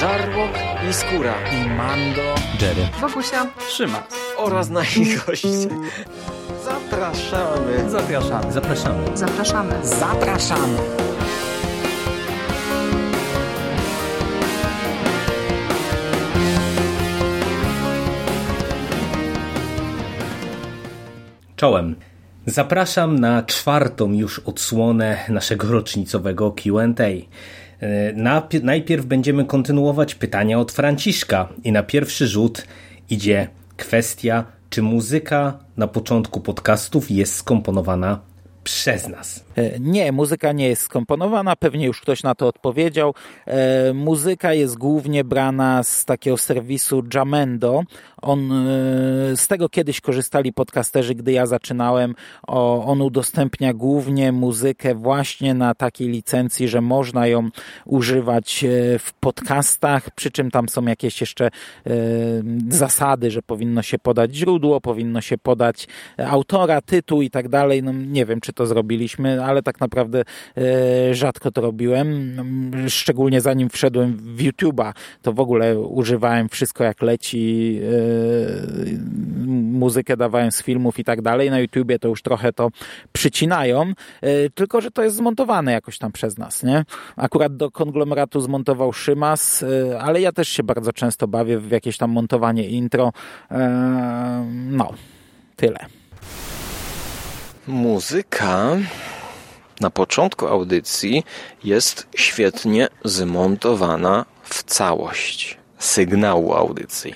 Żarłok i Skóra i Mando, Jerry, Wokusia, Szymas. oraz nasi goście. Zapraszamy. Zapraszamy. zapraszamy. zapraszamy. Zapraszamy. Czołem. Zapraszam na czwartą już odsłonę naszego rocznicowego QA. Najpierw będziemy kontynuować pytania od Franciszka i na pierwszy rzut idzie kwestia, czy muzyka na początku podcastów jest skomponowana przez nas. E, nie, muzyka nie jest skomponowana, pewnie już ktoś na to odpowiedział. E, muzyka jest głównie brana z takiego serwisu Jamendo. On, e, z tego kiedyś korzystali podcasterzy, gdy ja zaczynałem. On udostępnia głównie muzykę właśnie na takiej licencji, że można ją używać w podcastach, przy czym tam są jakieś jeszcze zasady, że powinno się podać źródło, powinno się podać autora, tytuł i tak dalej. No, nie wiem, czy to zrobiliśmy, ale tak naprawdę e, rzadko to robiłem. Szczególnie zanim wszedłem w YouTube'a, to w ogóle używałem wszystko jak leci, e, muzykę dawałem z filmów i tak dalej. Na YouTubie to już trochę to przycinają, e, tylko że to jest zmontowane jakoś tam przez nas, nie? Akurat do konglomeratu zmontował Szymas, ale ja też się bardzo często bawię w jakieś tam montowanie intro. No, tyle. Muzyka na początku audycji jest świetnie zmontowana w całość sygnału audycji.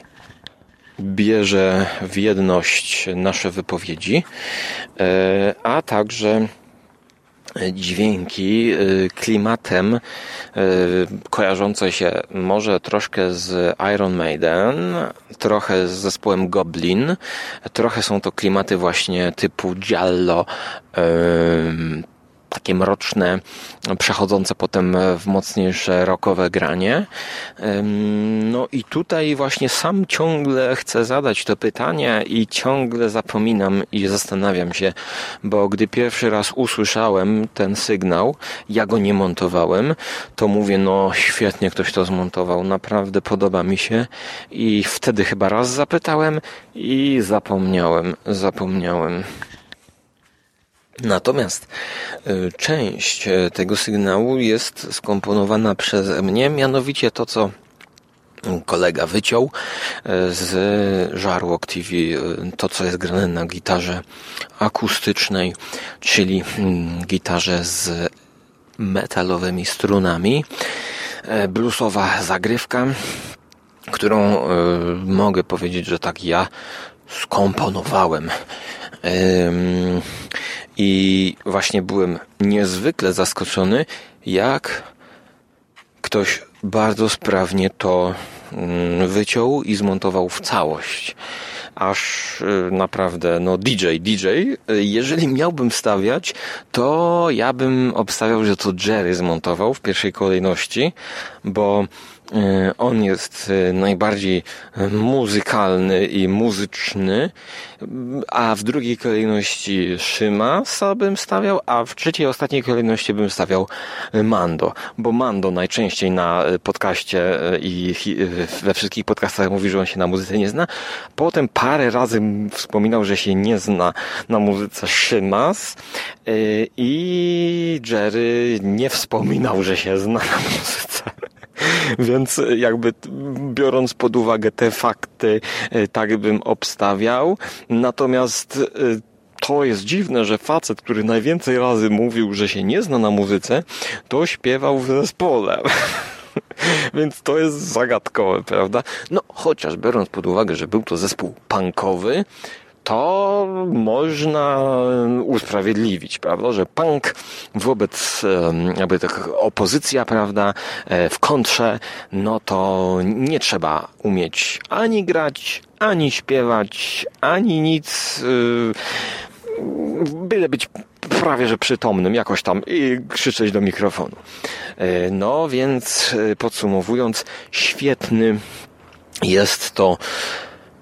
Bierze w jedność nasze wypowiedzi, e, a także dźwięki e, klimatem e, kojarzące się może troszkę z Iron Maiden, trochę z zespołem Goblin, trochę są to klimaty właśnie typu Giallo, takie mroczne, przechodzące potem w mocniejsze rockowe granie. No i tutaj właśnie sam ciągle chcę zadać to pytanie i ciągle zapominam i zastanawiam się, bo gdy pierwszy raz usłyszałem ten sygnał, ja go nie montowałem, to mówię, no świetnie ktoś to zmontował, naprawdę podoba mi się i wtedy chyba raz zapytałem i zapomniałem, zapomniałem. Natomiast y, część y, tego sygnału jest skomponowana przeze mnie, mianowicie to, co kolega wyciął y, z Żarłok TV, to co jest grane na gitarze akustycznej, czyli mm, gitarze z metalowymi strunami, bluesowa zagrywka, którą mogę powiedzieć, że tak ja skomponowałem. I właśnie byłem niezwykle zaskoczony, jak ktoś bardzo sprawnie to mm, wyciął i zmontował w całość. Aż y, naprawdę, no DJ, DJ, jeżeli miałbym stawiać, to ja bym obstawiał, że to Jerry zmontował w pierwszej kolejności, bo on jest e, najbardziej muzykalny i muzyczny, a w drugiej kolejności Szymasa bym stawiał, a w trzeciej, ostatniej kolejności bym stawiał Mando, bo Mando najczęściej na podcaście i we wszystkich podcastach mówi, że on się na muzyce nie zna. Potem parę razy wspominał, że się nie zna na muzyce Szymas e, i Jerry nie wspominał, że się zna na muzyce. Więc jakby biorąc pod uwagę te fakty, e, tak bym obstawiał. Natomiast e, to jest dziwne, że facet, który najwięcej razy mówił, że się nie zna na muzyce, to śpiewał w zespole. Więc to jest zagadkowe, prawda? No, chociaż biorąc pod uwagę, że był to zespół punkowy, to można usprawiedliwić, prawda, że punk wobec jakby tak opozycja, prawda, e, w kontrze, no to nie trzeba umieć ani grać, ani śpiewać, ani nic, e, byle być prawie że przytomnym jakoś tam i krzyczeć do mikrofonu. E, no więc podsumowując, świetny jest to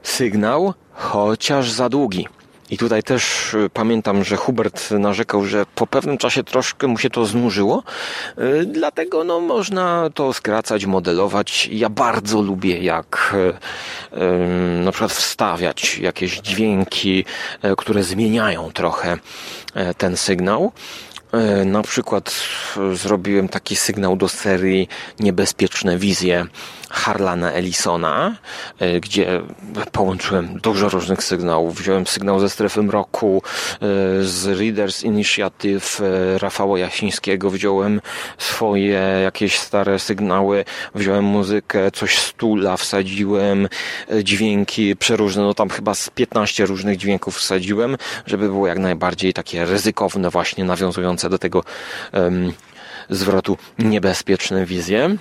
sygnał, chociaż za długi. I tutaj też y, pamiętam, że Hubert narzekał, że po pewnym czasie troszkę mu się to znużyło, y, dlatego no, można to skracać, modelować. Ja bardzo lubię, jak na przykład wstawiać jakieś dźwięki, które zmieniają trochę ten sygnał. Na przykład zrobiłem taki sygnał do serii Niebezpieczne Wizje Harlana Ellisona, e, gdzie połączyłem dużo różnych sygnałów. Wziąłem sygnał ze strefy mroku, z Readers Initiative Rafała Jasińskiego, wziąłem swoje jakieś stare sygnały, wziąłem muzykę, coś z tula wsadziłem, dźwięki przeróżne, no tam chyba z 15 różnych dźwięków wsadziłem, żeby było jak najbardziej takie ryzykowne właśnie nawiązujące do tego um, zwrotu niebezpieczne wizje.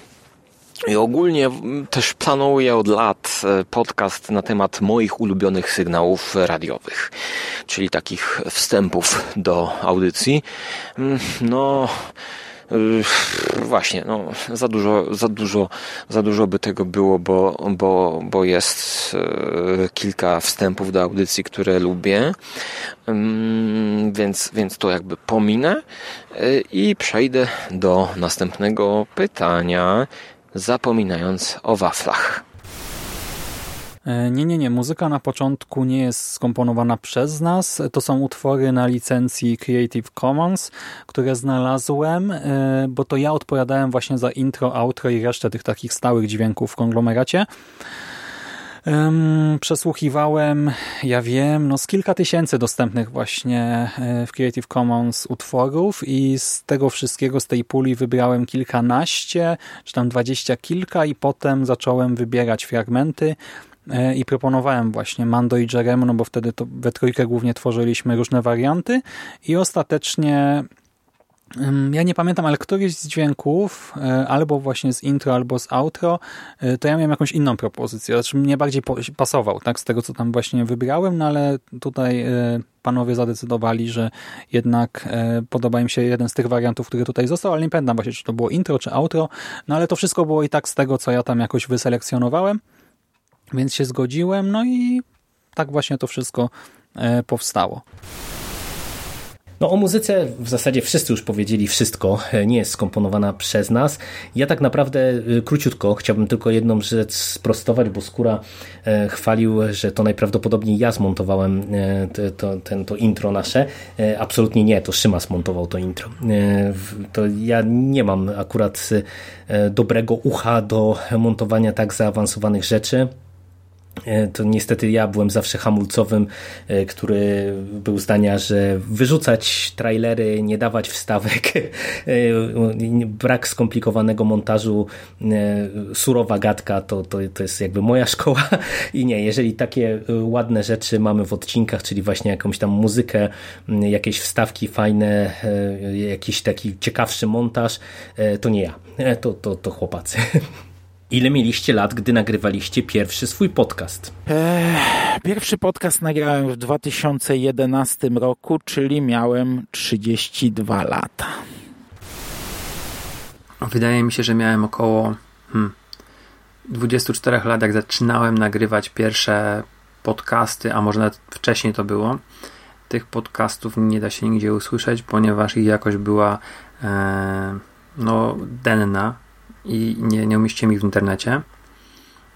I ogólnie też planuję od lat e, podcast na temat moich ulubionych sygnałów radiowych, czyli takich wstępów do audycji. Mm, no, Właśnie, no, za dużo, za dużo, za dużo by tego było, bo, bo, bo jest e, kilka wstępów do audycji, które lubię, więc, więc to jakby pominę e, i przejdę do następnego pytania, zapominając o waflach. E, nie, nie, nie. Muzyka na początku nie jest skomponowana przez nas. To są utwory na licencji Creative Commons, które znalazłem, e, bo to ja odpowiadałem właśnie za intro, outro i resztę tych takich stałych dźwięków w konglomeracie. Przesłuchiwałem, ja wiem, no z kilka tysięcy dostępnych właśnie e, w Creative Commons utworów i z tego wszystkiego, z tej puli wybrałem kilkanaście, czy tam dwadzieścia kilka i potem zacząłem wybierać fragmenty E, i proponowałem właśnie Mando i Jeremu, no bo wtedy to we trójkę głównie tworzyliśmy różne warianty i ostatecznie ja nie pamiętam, ale któryś z dźwięków, e, albo właśnie z intro, albo z outro, e, to ja miałem jakąś inną propozycję. Znaczy mnie bardziej pasował, tak, z tego co tam właśnie wybrałem, no ale tutaj panowie zadecydowali, że jednak podoba im się jeden z tych wariantów, który tutaj został, ale nie pamiętam właśnie, czy to było intro, czy outro, no ale to wszystko było i tak z tego, co ja tam jakoś wyselekcjonowałem. Więc się zgodziłem, no i tak właśnie to wszystko e, powstało. No o muzyce w zasadzie wszyscy już powiedzieli wszystko, e, nie jest skomponowana przez nas. Ja tak naprawdę e, króciutko chciałbym tylko jedną rzecz sprostować, bo Skóra chwalił, że to najprawdopodobniej ja zmontowałem to, to, ten, to intro nasze. Absolutnie nie, to Szyma zmontował to intro. To ja nie mam akurat dobrego ucha do montowania tak zaawansowanych rzeczy. E, to niestety ja byłem zawsze hamulcowym, e, który był zdania, że wyrzucać trailery, nie dawać wstawek, e, brak skomplikowanego montażu, surowa gadka, to, to, to jest jakby moja szkoła. I nie, jeżeli takie ładne rzeczy mamy w odcinkach, czyli właśnie jakąś tam muzykę, jakieś wstawki fajne, jakiś taki ciekawszy montaż, to nie ja, to, to, to chłopacy. Ile mieliście lat, gdy nagrywaliście pierwszy swój podcast? Pierwszy podcast nagrałem w 2011 roku, czyli miałem 32 lata. Wydaje mi się, że miałem około hmm, 24 lat, jak zaczynałem nagrywać pierwsze podcasty, a może nawet wcześniej to było. Tych podcastów nie da się nigdzie usłyszeć, ponieważ ich jakość była e, no, denna i nie, nie umieściłem ich w internecie.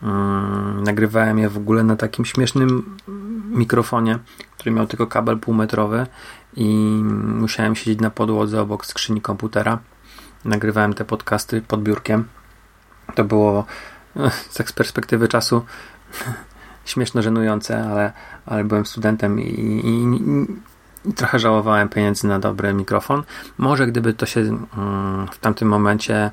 Hmm, nagrywałem je w ogóle na takim śmiesznym mikrofonie, który miał tylko kabel półmetrowy i musiałem siedzieć na podłodze obok skrzyni komputera. Nagrywałem te podcasty pod biurkiem. To było tak z perspektywy czasu śmieszno żenujące, ale, ale byłem studentem i, i, i, trochę żałowałem pieniędzy na dobry mikrofon. Może gdyby to się mm, w tamtym momencie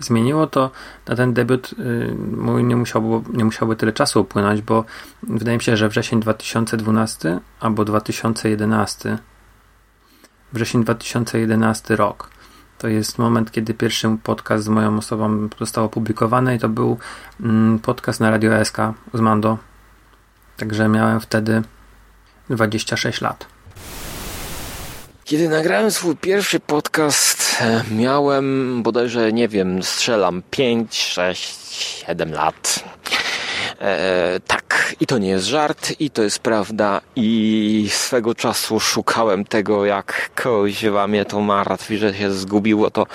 zmieniło, to na ten debiut y, mój nie musiałby, nie musiałby tyle czasu upłynąć, bo wydaje mi się, że wrzesień 2012 albo 2011 wrzesień 2011 rok to jest moment, kiedy pierwszy podcast z moją osobą został opublikowany i to był mm, podcast na Radio SK z Mando. Także miałem wtedy 26 lat. Kiedy nagrałem swój pierwszy podcast, e, miałem bodajże, nie wiem, strzelam 5, 6, 7 lat. E, tak, Tak, i to nie jest żart, i to jest prawda. I swego czasu szukałem tego, jak kogoś mnie to martwi, że się zgubiło to,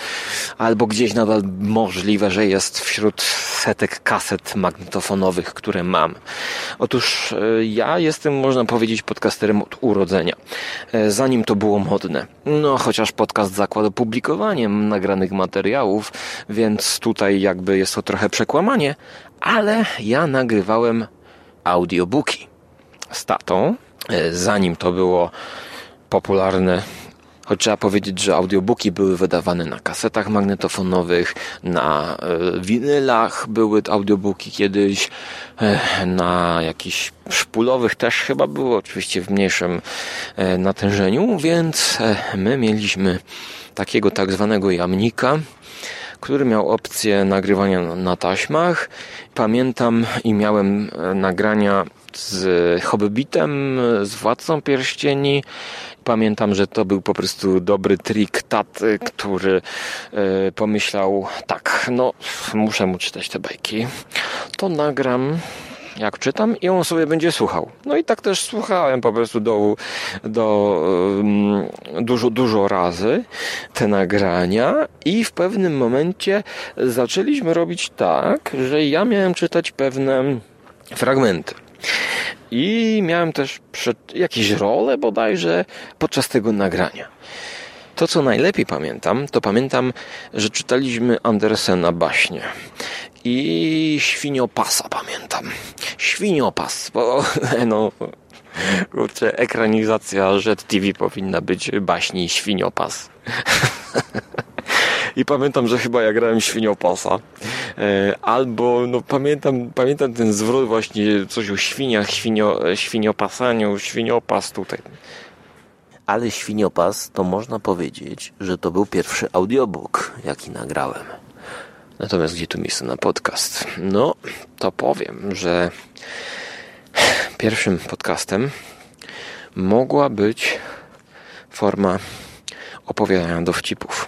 albo gdzieś nadal możliwe, że jest wśród setek kaset magnetofonowych, które mam. Otóż e, ja jestem, można powiedzieć, podcasterem od urodzenia. E, zanim to było modne. No, chociaż podcast zakłada publikowaniem nagranych materiałów, więc tutaj jakby jest to trochę przekłamanie, ale ja nagrywałem audiobooki. Z tatą, e, zanim to było popularne Choć trzeba powiedzieć, że audiobooki były wydawane na kasetach magnetofonowych, na e, winylach były audiobooki kiedyś, e, na jakichś szpulowych też chyba było, oczywiście w mniejszym natężeniu, więc my mieliśmy takiego tak zwanego jamnika, który miał opcję nagrywania na taśmach. Pamiętam i miałem e, nagrania z Hobbitem, z Władcą Pierścieni. Pamiętam, że to był po prostu dobry trik taty, który e, pomyślał, tak, no muszę mu czytać te bajki, to nagram jak czytam i on sobie będzie słuchał. No i tak też słuchałem po prostu do, do um, dużo, dużo razy te nagrania i w pewnym momencie zaczęliśmy robić tak, że ja miałem czytać pewne fragmenty. I miałem też jakieś role bodajże podczas tego nagrania. To, co najlepiej pamiętam, to pamiętam, że czytaliśmy Andersena baśnie i Świniopasa pamiętam. Świniopas, bo no kurczę, ekranizacja Jet TV powinna być baśni Świniopas. I pamiętam, że chyba ja grałem świniopasa. E, albo, no pamiętam, pamiętam ten zwrot właśnie, coś o świniach, świnio, świniopasaniu, świniopas tutaj. Ale świniopas to można powiedzieć, że to był pierwszy audiobook, jaki nagrałem. Natomiast gdzie tu miejsce na podcast? No, to powiem, że pierwszym podcastem mogła być forma opowiadania dowcipów.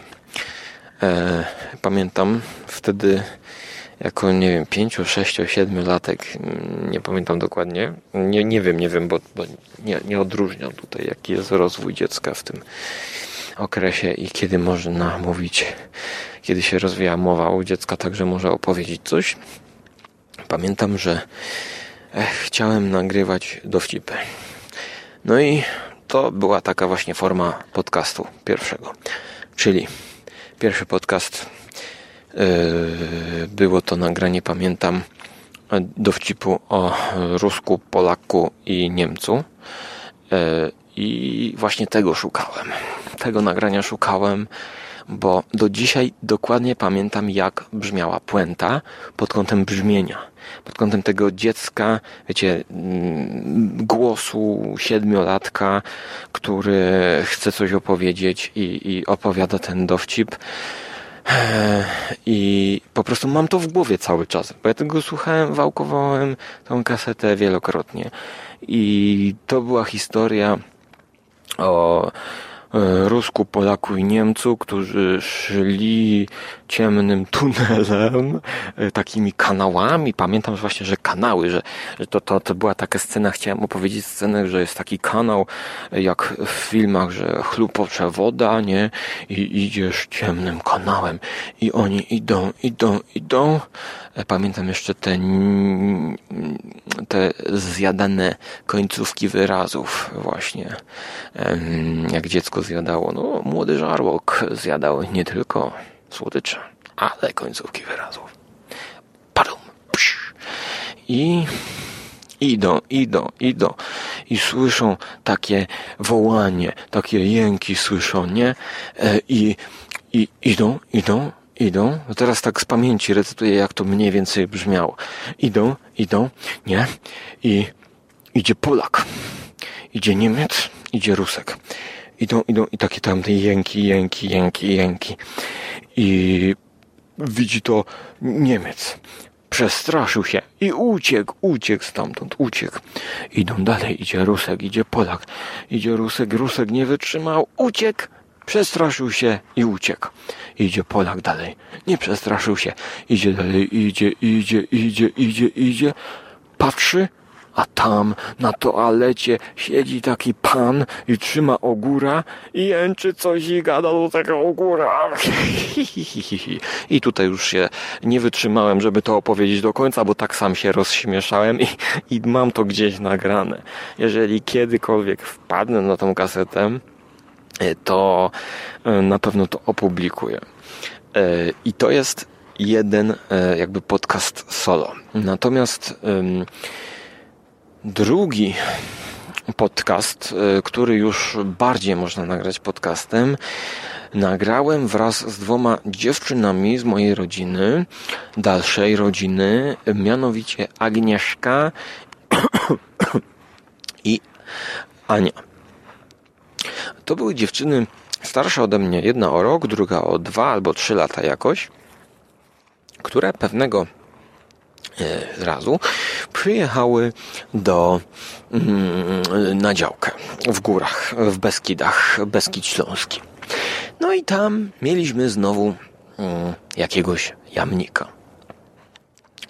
E, pamiętam wtedy jako, nie wiem, 5, 6, 7 latek, nie pamiętam dokładnie, nie, nie wiem, nie wiem, bo, bo nie, nie odróżniam tutaj, jaki jest rozwój dziecka w tym okresie i kiedy można mówić, kiedy się rozwija mowa u dziecka, także może opowiedzieć coś. Pamiętam, że chciałem nagrywać dowcipy. No i to była taka właśnie forma podcastu pierwszego. Czyli pierwszy podcast yy, było to nagranie, pamiętam, dowcipu o Rusku, Polaku i Niemcu. Yy, I właśnie tego szukałem. Tego nagrania szukałem bo do dzisiaj dokładnie pamiętam, jak brzmiała puenta pod kątem brzmienia, pod kątem tego dziecka, wiecie, mm, głosu siedmiolatka, który chce coś opowiedzieć i, i opowiada ten dowcip. I po prostu mam to w głowie cały czas, bo ja tego słuchałem, wałkowałem tą kasetę wielokrotnie. I to była historia o E, Rusku, Polaku i Niemcu, którzy szli ciemnym tunelem, e, takimi kanałami. Pamiętam że właśnie, że kanały, że, że to, to, to była taka scena, chciałem opowiedzieć scenę, że jest taki kanał, e, jak w filmach, że chlupocze woda, nie? I idziesz ciemnym kanałem i oni idą, idą, idą. Pamiętam jeszcze te, te zjadane końcówki wyrazów właśnie, jak dziecko zjadało. No, młody żarłok zjadał nie tylko słodycze, ale końcówki wyrazów. Padum. I idą, idą, idą i słyszą takie wołanie, takie jęki słyszą, nie? E, I, i idą, idą, idą. No teraz tak z pamięci recytuję, jak to mniej więcej brzmiało. Idą, idą, nie? I idzie Polak, idzie Niemiec, idzie Rusek idą, idą i takie tam te jęki, jęki, jęki, jęki. I widzi to Niemiec. Przestraszył się i uciekł, uciekł stamtąd, uciekł. Idą dalej, idzie Rusek, idzie Polak, idzie Rusek, Rusek nie wytrzymał, uciekł, przestraszył się i uciekł. Idzie Polak dalej, nie przestraszył się, idzie dalej, idzie, idzie, idzie, idzie, idzie, patrzy, a tam na toalecie siedzi taki pan i trzyma ogóra i jęczy coś i gada do tego ogóra. I tutaj już się nie wytrzymałem, żeby to opowiedzieć do końca, bo tak sam się rozśmieszałem i, i mam to gdzieś nagrane. Jeżeli kiedykolwiek wpadnę na tą kasetę, to e, na pewno to opublikuję. E, I to jest jeden jakby podcast solo. Natomiast drugi podcast, który już bardziej można nagrać podcastem, nagrałem wraz z dwoma dziewczynami z mojej rodziny, dalszej rodziny, mianowicie Agnieszka i Ania. To były dziewczyny starsze ode mnie, jedna o rok, druga o dwa albo trzy lata jakoś, które pewnego e, razu przyjechały do mm, na działkę w górach, w Beskidach, Beskid Śląski. No i tam mieliśmy znowu mm, jakiegoś jamnika.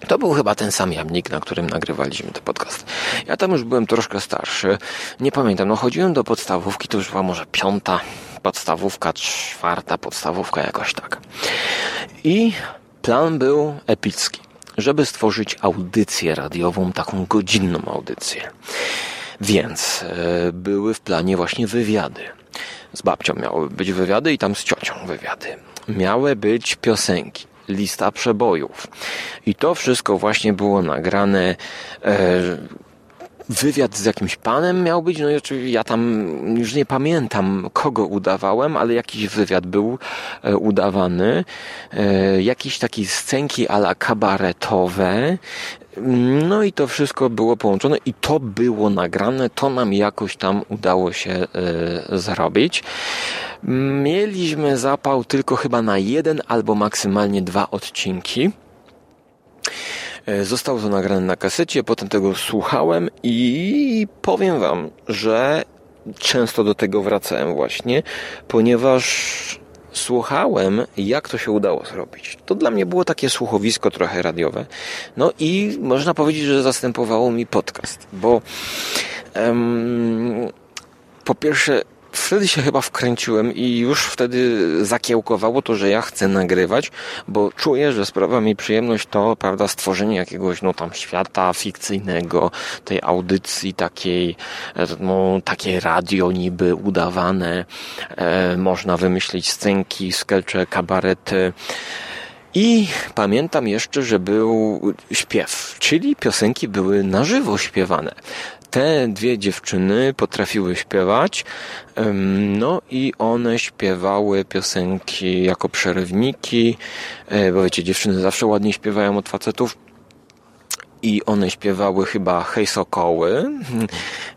To był chyba ten sam jamnik, na którym nagrywaliśmy ten podcast. Ja tam już byłem troszkę starszy. Nie pamiętam, no chodziłem do podstawówki, to już była może piąta podstawówka, czwarta podstawówka, jakoś tak. I plan był epicki, żeby stworzyć audycję radiową, taką godzinną audycję. Więc e, były w planie właśnie wywiady. Z babcią miały być wywiady i tam z ciocią wywiady. Miały być piosenki lista przebojów. I to wszystko właśnie było nagrane. E, wywiad z jakimś panem miał być, no i oczywiście ja tam już nie pamiętam kogo udawałem, ale jakiś wywiad był e, udawany, e, jakieś takie scenki ala kabaretowe, no i to wszystko było połączone i to było nagrane, to nam jakoś tam udało się e, zrobić. Mieliśmy zapał tylko chyba na jeden albo maksymalnie dwa odcinki. E, zostało to nagrane na kasecie, potem tego słuchałem i powiem Wam, że często do tego wracałem właśnie, ponieważ słuchałem, jak to się udało zrobić. To dla mnie było takie słuchowisko trochę radiowe. No i można powiedzieć, że zastępowało mi podcast, bo um, po pierwsze wtedy się chyba wkręciłem i już wtedy zakiełkowało to, że ja chcę nagrywać, bo czuję, że sprawia mi przyjemność to, prawda, stworzenie jakiegoś, no tam świata fikcyjnego, tej audycji takiej, e, no takie radio niby udawane, e, można wymyślić scenki, skelcze, kabarety, i pamiętam jeszcze, że był śpiew, czyli piosenki były na żywo śpiewane te dwie dziewczyny potrafiły śpiewać, no i one śpiewały piosenki jako przerywniki, e, bo wiecie, dziewczyny zawsze ładnie śpiewają od facetów. I one śpiewały chyba Hej Sokoły.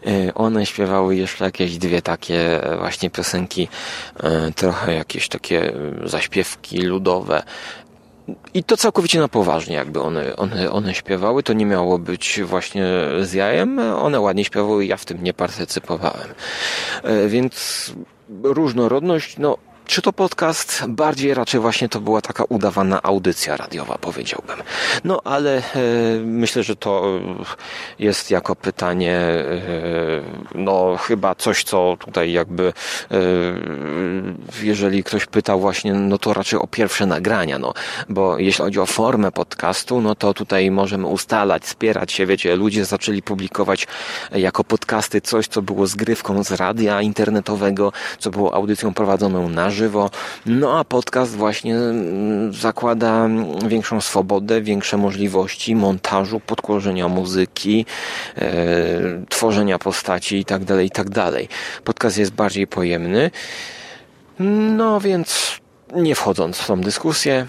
E, one śpiewały jeszcze jakieś dwie takie właśnie piosenki, e, trochę jakieś takie zaśpiewki ludowe. I to całkowicie na poważnie, jakby one, one, one śpiewały. To nie miało być właśnie z jajem. One ładnie śpiewały, ja w tym nie partycypowałem. E, więc różnorodność, no czy to podcast? Bardziej raczej właśnie to była taka udawana audycja radiowa, powiedziałbym. No ale e, myślę, że to jest jako pytanie, e, no chyba coś, co tutaj jakby, e, jeżeli ktoś pytał właśnie, no to raczej o pierwsze nagrania, no, bo jeśli chodzi o formę podcastu, no to tutaj możemy ustalać, wspierać się, wiecie, ludzie zaczęli publikować jako podcasty coś, co było zgrywką z radia internetowego, co było audycją prowadzoną na żywo, żywo. No a podcast właśnie mm, zakłada większą swobodę, większe możliwości montażu, podkłożenia muzyki, e, tworzenia postaci itd., tak itd. Tak podcast jest bardziej pojemny. No więc nie wchodząc w tą dyskusję,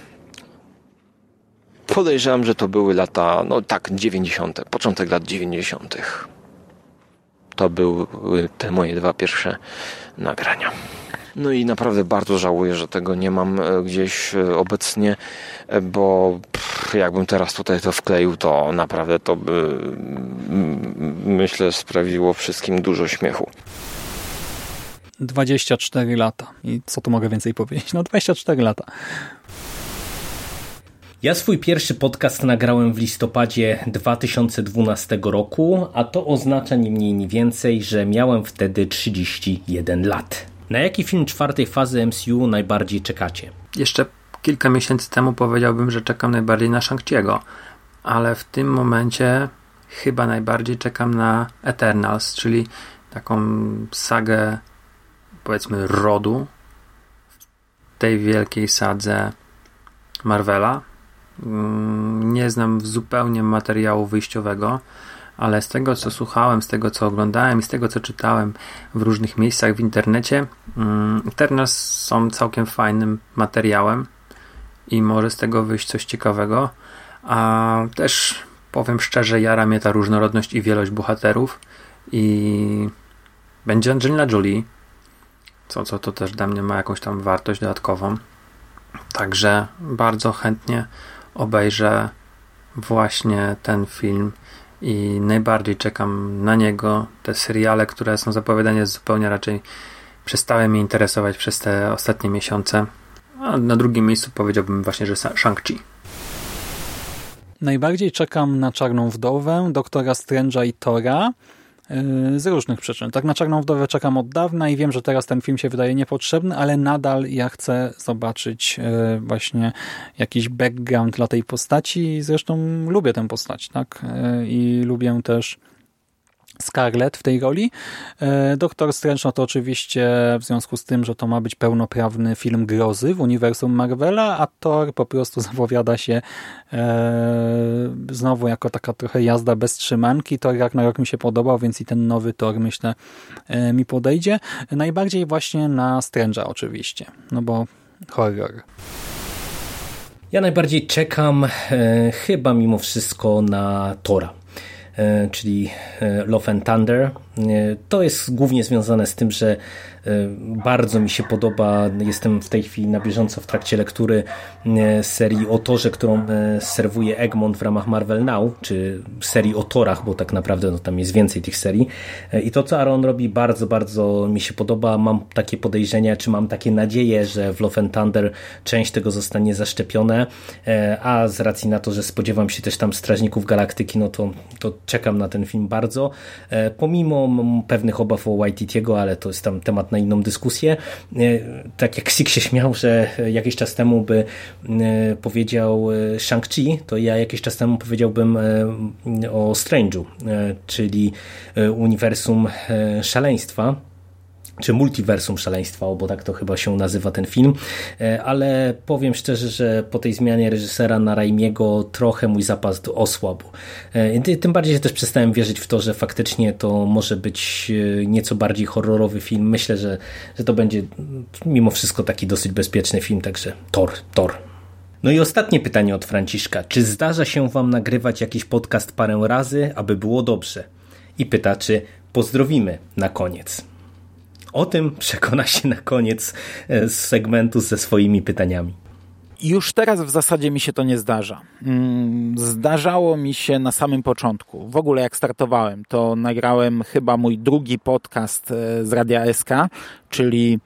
podejrzewam, że to były lata, no tak, 90., początek lat 90. To były te moje dwa pierwsze nagrania. No i naprawdę bardzo żałuję, że tego nie mam e, gdzieś e, obecnie, e, bo jakbym teraz tutaj to wkleił, to naprawdę to by myślę sprawiło wszystkim dużo śmiechu. 24 lata. I co tu mogę więcej powiedzieć? No 24 lata. Ja swój pierwszy podcast nagrałem w listopadzie 2012 roku, a to oznacza ni mniej ni więcej, że miałem wtedy 31 lat. Na jaki film czwartej fazy MCU najbardziej czekacie? Jeszcze kilka miesięcy temu powiedziałbym, że czekam najbardziej na Shang-Chi'ego, ale w tym momencie chyba najbardziej czekam na Eternals, czyli taką sagę powiedzmy rodu w tej wielkiej sadze Marvela. Mm, nie znam zupełnie materiału wyjściowego, ale z tego co słuchałem, z tego co oglądałem i z tego co czytałem w różnych miejscach w internecie, mm, Eternals są całkiem fajnym materiałem i może z tego wyjść coś ciekawego. A też powiem szczerze, jara mnie ta różnorodność i wielość bohaterów i będzie Angelina Jolie, co, co to też dla mnie ma jakąś tam wartość dodatkową. Także bardzo chętnie obejrzę właśnie ten film i najbardziej czekam na niego. Te seriale, które są zapowiadane zupełnie raczej przestały mnie interesować przez te ostatnie miesiące. A na drugim miejscu powiedziałbym właśnie, że Shang-Chi. Najbardziej czekam na Czarną Wdowę, Doktora Strange'a i Tora z różnych przyczyn. Tak na Czarną Wdowę czekam od dawna i wiem, że teraz ten film się wydaje niepotrzebny, ale nadal ja chcę zobaczyć yy, właśnie jakiś background dla tej postaci. Zresztą lubię tę postać, tak? Yy, I lubię też Scarlett w tej roli. E, Doktor Strange no to oczywiście w związku z tym, że to ma być pełnoprawny film grozy w uniwersum Marvela, a Thor po prostu zapowiada się e, znowu jako taka trochę jazda bez trzymanki. Thor rok mi się podobał, więc i ten nowy Thor myślę e, mi podejdzie. Najbardziej właśnie na Strange'a oczywiście, no bo horror. Ja najbardziej czekam e, chyba mimo wszystko na Tora czyli e, Love and Thunder. To jest głównie związane z tym, że E, bardzo mi się podoba. Jestem w tej chwili na bieżąco w trakcie lektury e, serii o Torze, którą e, serwuje Egmont w ramach Marvel Now, czy serii o Torach, bo tak naprawdę no, tam jest więcej tych serii. I to, co Aaron robi, bardzo, bardzo mi się podoba. Mam takie podejrzenia, czy mam takie nadzieje, że w Love and Thunder część tego zostanie zaszczepione, a z racji na to, że spodziewam się też tam Strażników Galaktyki, no to, to czekam na ten film bardzo. Pomimo pewnych obaw o Waititiego, ale to jest tam temat na inną dyskusję. E, tak jak Sik się śmiał, że jakiś czas temu by e, powiedział e, Shang-Chi, to ja jakiś czas temu powiedziałbym o Strange'u, czyli uniwersum szaleństwa czy multiversum szaleństwa, bo tak to chyba się nazywa ten film, e, ale powiem szczerze, że po tej zmianie reżysera na Raimiego trochę mój zapas osłabł. E, tym bardziej, że też przestałem wierzyć w to, że faktycznie to może być e, nieco bardziej horrorowy film. Myślę, że, że to będzie mimo wszystko taki dosyć bezpieczny film, także Thor, Thor. No i ostatnie pytanie od Franciszka. Czy zdarza się Wam nagrywać jakiś podcast parę razy, aby było dobrze? I pyta, czy pozdrowimy na koniec. O tym przekona się na koniec e, segmentu ze swoimi pytaniami. Już teraz w zasadzie mi się to nie zdarza. Mm, zdarzało mi się na samym początku. W ogóle jak startowałem, to nagrałem chyba mój drugi podcast e, z Radia SK, czyli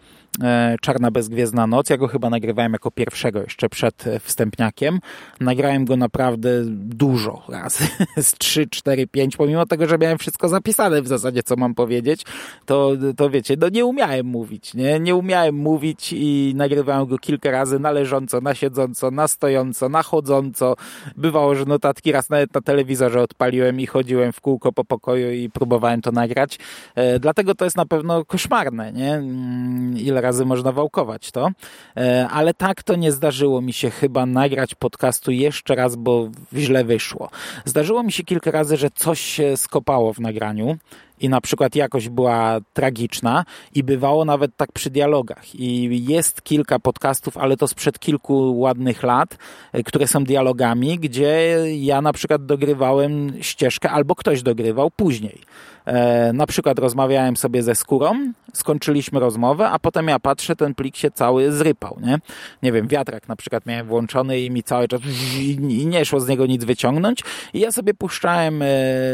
Czarna Bezgwiezdna Noc. Ja go chyba nagrywałem jako pierwszego jeszcze przed e, wstępniakiem. Nagrałem go naprawdę dużo razy, z 3, 4, 5, pomimo tego, że miałem wszystko zapisane w zasadzie, co mam powiedzieć, to, to wiecie, no nie umiałem mówić, nie? Nie umiałem mówić i nagrywałem go kilka razy na leżąco, na siedząco, na stojąco, na chodząco. Bywało, że notatki raz nawet na telewizorze odpaliłem i chodziłem w kółko po pokoju i próbowałem to nagrać. E, dlatego to jest na pewno koszmarne, nie? Mm, ile razy można wałkować to, e, ale tak to nie zdarzyło mi się chyba nagrać podcastu jeszcze raz, bo źle wyszło. Zdarzyło mi się kilka razy, że coś się skopało w nagraniu i na przykład jakość była tragiczna i bywało nawet tak przy dialogach. I jest kilka podcastów, ale to sprzed kilku ładnych lat, e, które są dialogami, gdzie ja na przykład dogrywałem ścieżkę albo ktoś dogrywał później. E, na przykład rozmawiałem sobie ze skórą, skończyliśmy rozmowę, a potem ja patrzę, ten plik się cały zrypał, nie? Nie wiem, wiatrak na przykład miałem włączony i mi cały czas i nie szło z niego nic wyciągnąć i ja sobie puszczałem e,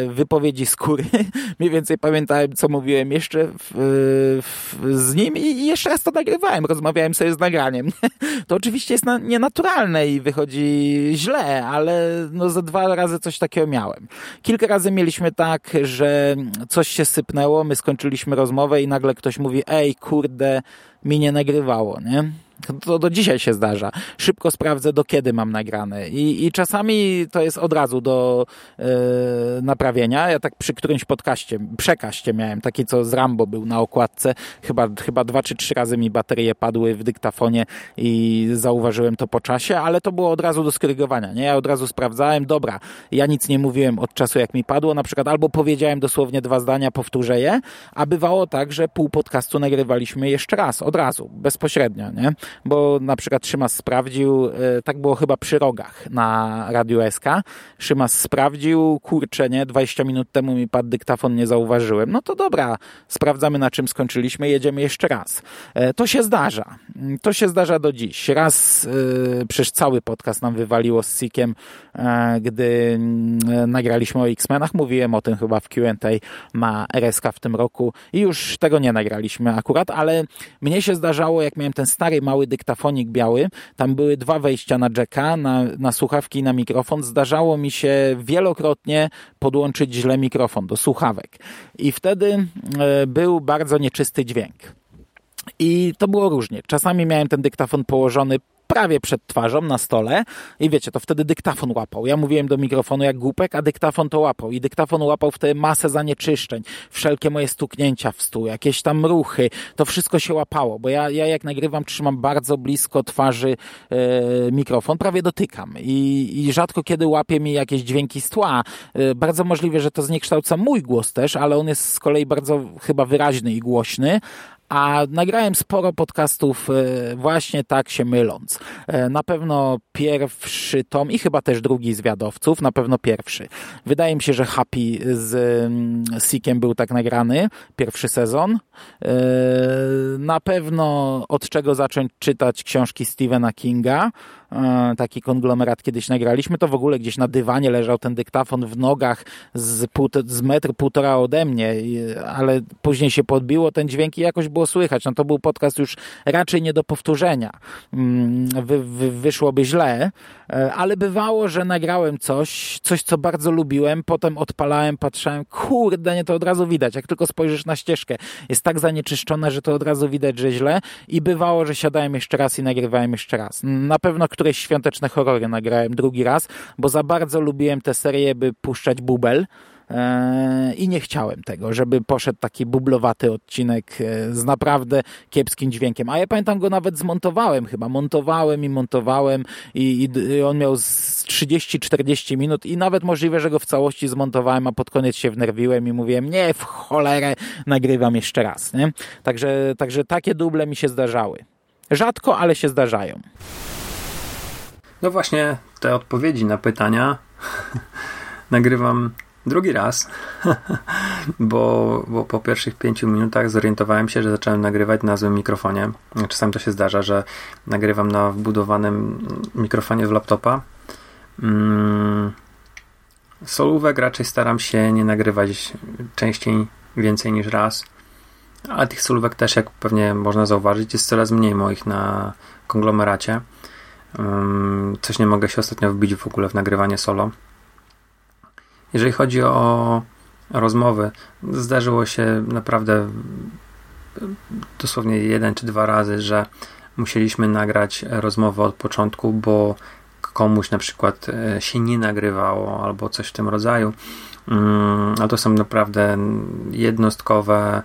wypowiedzi skóry, mniej więcej więcej pamiętałem, co mówiłem jeszcze w, w, z nim i jeszcze raz to nagrywałem, rozmawiałem sobie z nagraniem. To oczywiście jest na, nienaturalne i wychodzi źle, ale no ze dwa razy coś takiego miałem. Kilka razy mieliśmy tak, że coś się sypnęło, my skończyliśmy rozmowę i nagle ktoś mówi, ej, kurde, mi nie nagrywało, nie? To do dzisiaj się zdarza. Szybko sprawdzę, do kiedy mam nagrane. I, i czasami to jest od razu do e, naprawienia. Ja tak przy którymś podcaście, przekaście miałem, taki co z Rambo był na okładce. Chyba, chyba dwa czy trzy razy mi baterie padły w dyktafonie i zauważyłem to po czasie, ale to było od razu do skorygowania. Nie? Ja od razu sprawdzałem, dobra, ja nic nie mówiłem od czasu jak mi padło, na przykład albo powiedziałem dosłownie dwa zdania, powtórzę je, a bywało tak, że pół podcastu nagrywaliśmy jeszcze raz, od razu, bezpośrednio, nie? Bo na przykład Szymas sprawdził, e, tak było chyba przy rogach na Radiu SK, Szymas sprawdził, kurczę, nie, 20 minut temu mi padł dyktafon, nie zauważyłem. No to dobra, sprawdzamy na czym skończyliśmy, jedziemy jeszcze raz. E, to się zdarza. To się zdarza do dziś. Raz yy, przecież cały podcast nam wywaliło z Sikiem, gdy nagraliśmy o X-Menach. Mówiłem o tym chyba w Q&A na RSK w tym roku i już tego nie nagraliśmy akurat, ale mnie się zdarzało, jak miałem ten stary, mały dyktafonik biały. Tam były dwa wejścia na jacka, na, na słuchawki i na mikrofon. Zdarzało mi się wielokrotnie podłączyć źle mikrofon do słuchawek. I wtedy e, był bardzo nieczysty dźwięk. I to było różnie. Czasami miałem ten dyktafon położony prawie przed twarzą na stole i wiecie, to wtedy dyktafon łapał. Ja mówiłem do mikrofonu jak głupek, a dyktafon to łapał i dyktafon łapał wtedy masę zanieczyszczeń, wszelkie moje stuknięcia w stół, jakieś tam ruchy, to wszystko się łapało, bo ja, ja jak nagrywam trzymam bardzo blisko twarzy e, mikrofon, prawie dotykam I, i rzadko kiedy łapie mi jakieś dźwięki z tła. E, bardzo możliwe, że to zniekształca mój głos też, ale on jest z kolei bardzo chyba wyraźny i głośny, a nagrałem sporo podcastów e, właśnie tak się myląc. E, na pewno pierwszy tom i chyba też drugi zwiadowców, na pewno pierwszy. Wydaje mi się, że Happy z mm, Seekiem był tak nagrany, pierwszy sezon. E, na pewno od czego zacząć czytać książki Stephena Kinga, taki konglomerat kiedyś nagraliśmy, to w ogóle gdzieś na dywanie leżał ten dyktafon w nogach z, pół, z metr, półtora ode mnie, ale później się podbiło ten dźwięk i jakoś było słychać. No to był podcast już raczej nie do powtórzenia. Mm, wy, wy, wyszłoby źle, e, ale bywało, że nagrałem coś, coś co bardzo lubiłem, potem odpalałem, patrzałem, kurde, nie to od razu widać. Jak tylko spojrzysz na ścieżkę, jest tak zanieczyszczona, że to od razu widać, że źle i bywało, że siadałem jeszcze raz i nagrywałem jeszcze raz. Na pewno któreś świąteczne horrory nagrałem drugi raz, bo za bardzo lubiłem tę serię, by puszczać bubel e, i nie chciałem tego, żeby poszedł taki bublowaty odcinek e, z naprawdę kiepskim dźwiękiem. A ja pamiętam go nawet zmontowałem chyba. Montowałem i montowałem i, i on miał z 30-40 minut i nawet możliwe, że go w całości zmontowałem, a pod koniec się wnerwiłem i mówiłem, nie, w cholerę, nagrywam jeszcze raz. Nie? Także, także takie duble mi się zdarzały. Rzadko, ale się zdarzają. No właśnie te odpowiedzi na pytania nagrywam drugi raz, bo, bo po pierwszych pięciu minutach zorientowałem się, że zacząłem nagrywać na złym mikrofonie. Czasami to się zdarza, że nagrywam na wbudowanym mikrofonie z laptopa. Mm, solówek raczej staram się nie nagrywać częściej, więcej niż raz. Ale tych solówek też, jak pewnie można zauważyć, jest coraz mniej moich na konglomeracie. Coś nie mogę się ostatnio wbić w ogóle w nagrywanie solo. Jeżeli chodzi o rozmowy, zdarzyło się naprawdę dosłownie jeden czy dwa razy, że musieliśmy nagrać rozmowę od początku, bo komuś na przykład e, się nie nagrywało albo coś w tym rodzaju. Ale to są naprawdę jednostkowe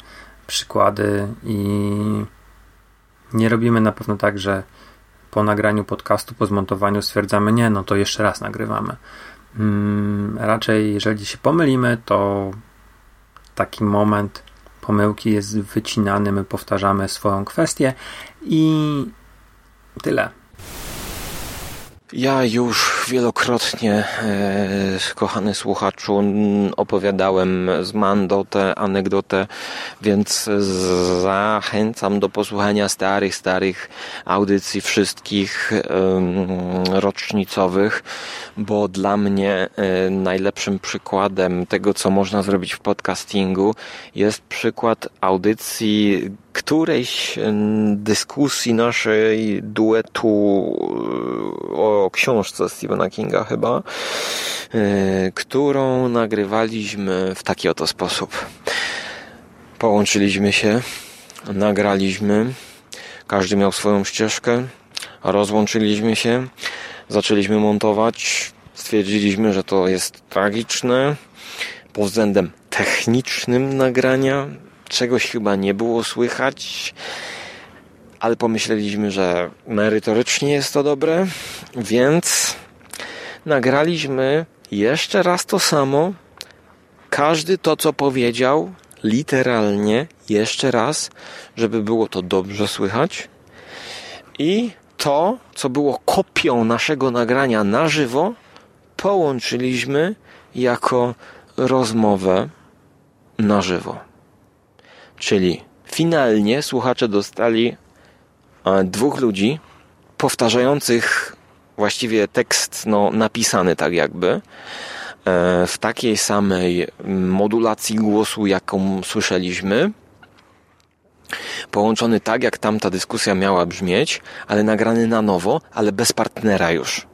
przykłady i nie robimy na pewno tak, że po nagraniu podcastu, po zmontowaniu stwierdzamy, nie, no to jeszcze raz nagrywamy. Hmm, raczej, jeżeli się pomylimy, to taki moment pomyłki jest wycinany, my powtarzamy swoją kwestię i tyle. Ja już wielokrotnie, e, kochany słuchaczu, opowiadałem z Mando tę anegdotę, więc zachęcam do posłuchania starych, starych audycji wszystkich rocznicowych, bo dla mnie e, najlepszym przykładem tego, co można zrobić w podcastingu jest przykład audycji którejś dyskusji naszej duetu e, o książce Stephena Kinga chyba, e, którą nagrywaliśmy w taki oto sposób. Połączyliśmy się, nagraliśmy, każdy miał swoją ścieżkę, rozłączyliśmy się, zaczęliśmy montować, stwierdziliśmy, że to jest tragiczne pod względem technicznym nagrania, czegoś chyba nie było słychać, ale pomyśleliśmy, że merytorycznie jest to dobre, więc nagraliśmy jeszcze raz to samo. Każdy to, co powiedział, literalnie jeszcze raz, żeby było to dobrze słychać. I to, co było kopią naszego nagrania na żywo, połączyliśmy jako rozmowę na żywo. Czyli finalnie słuchacze dostali e, dwóch ludzi powtarzających właściwie tekst no, napisany tak jakby e, w takiej samej modulacji głosu, jaką słyszeliśmy. Połączony tak, jak tamta dyskusja miała brzmieć, ale nagrany na nowo, ale bez partnera już.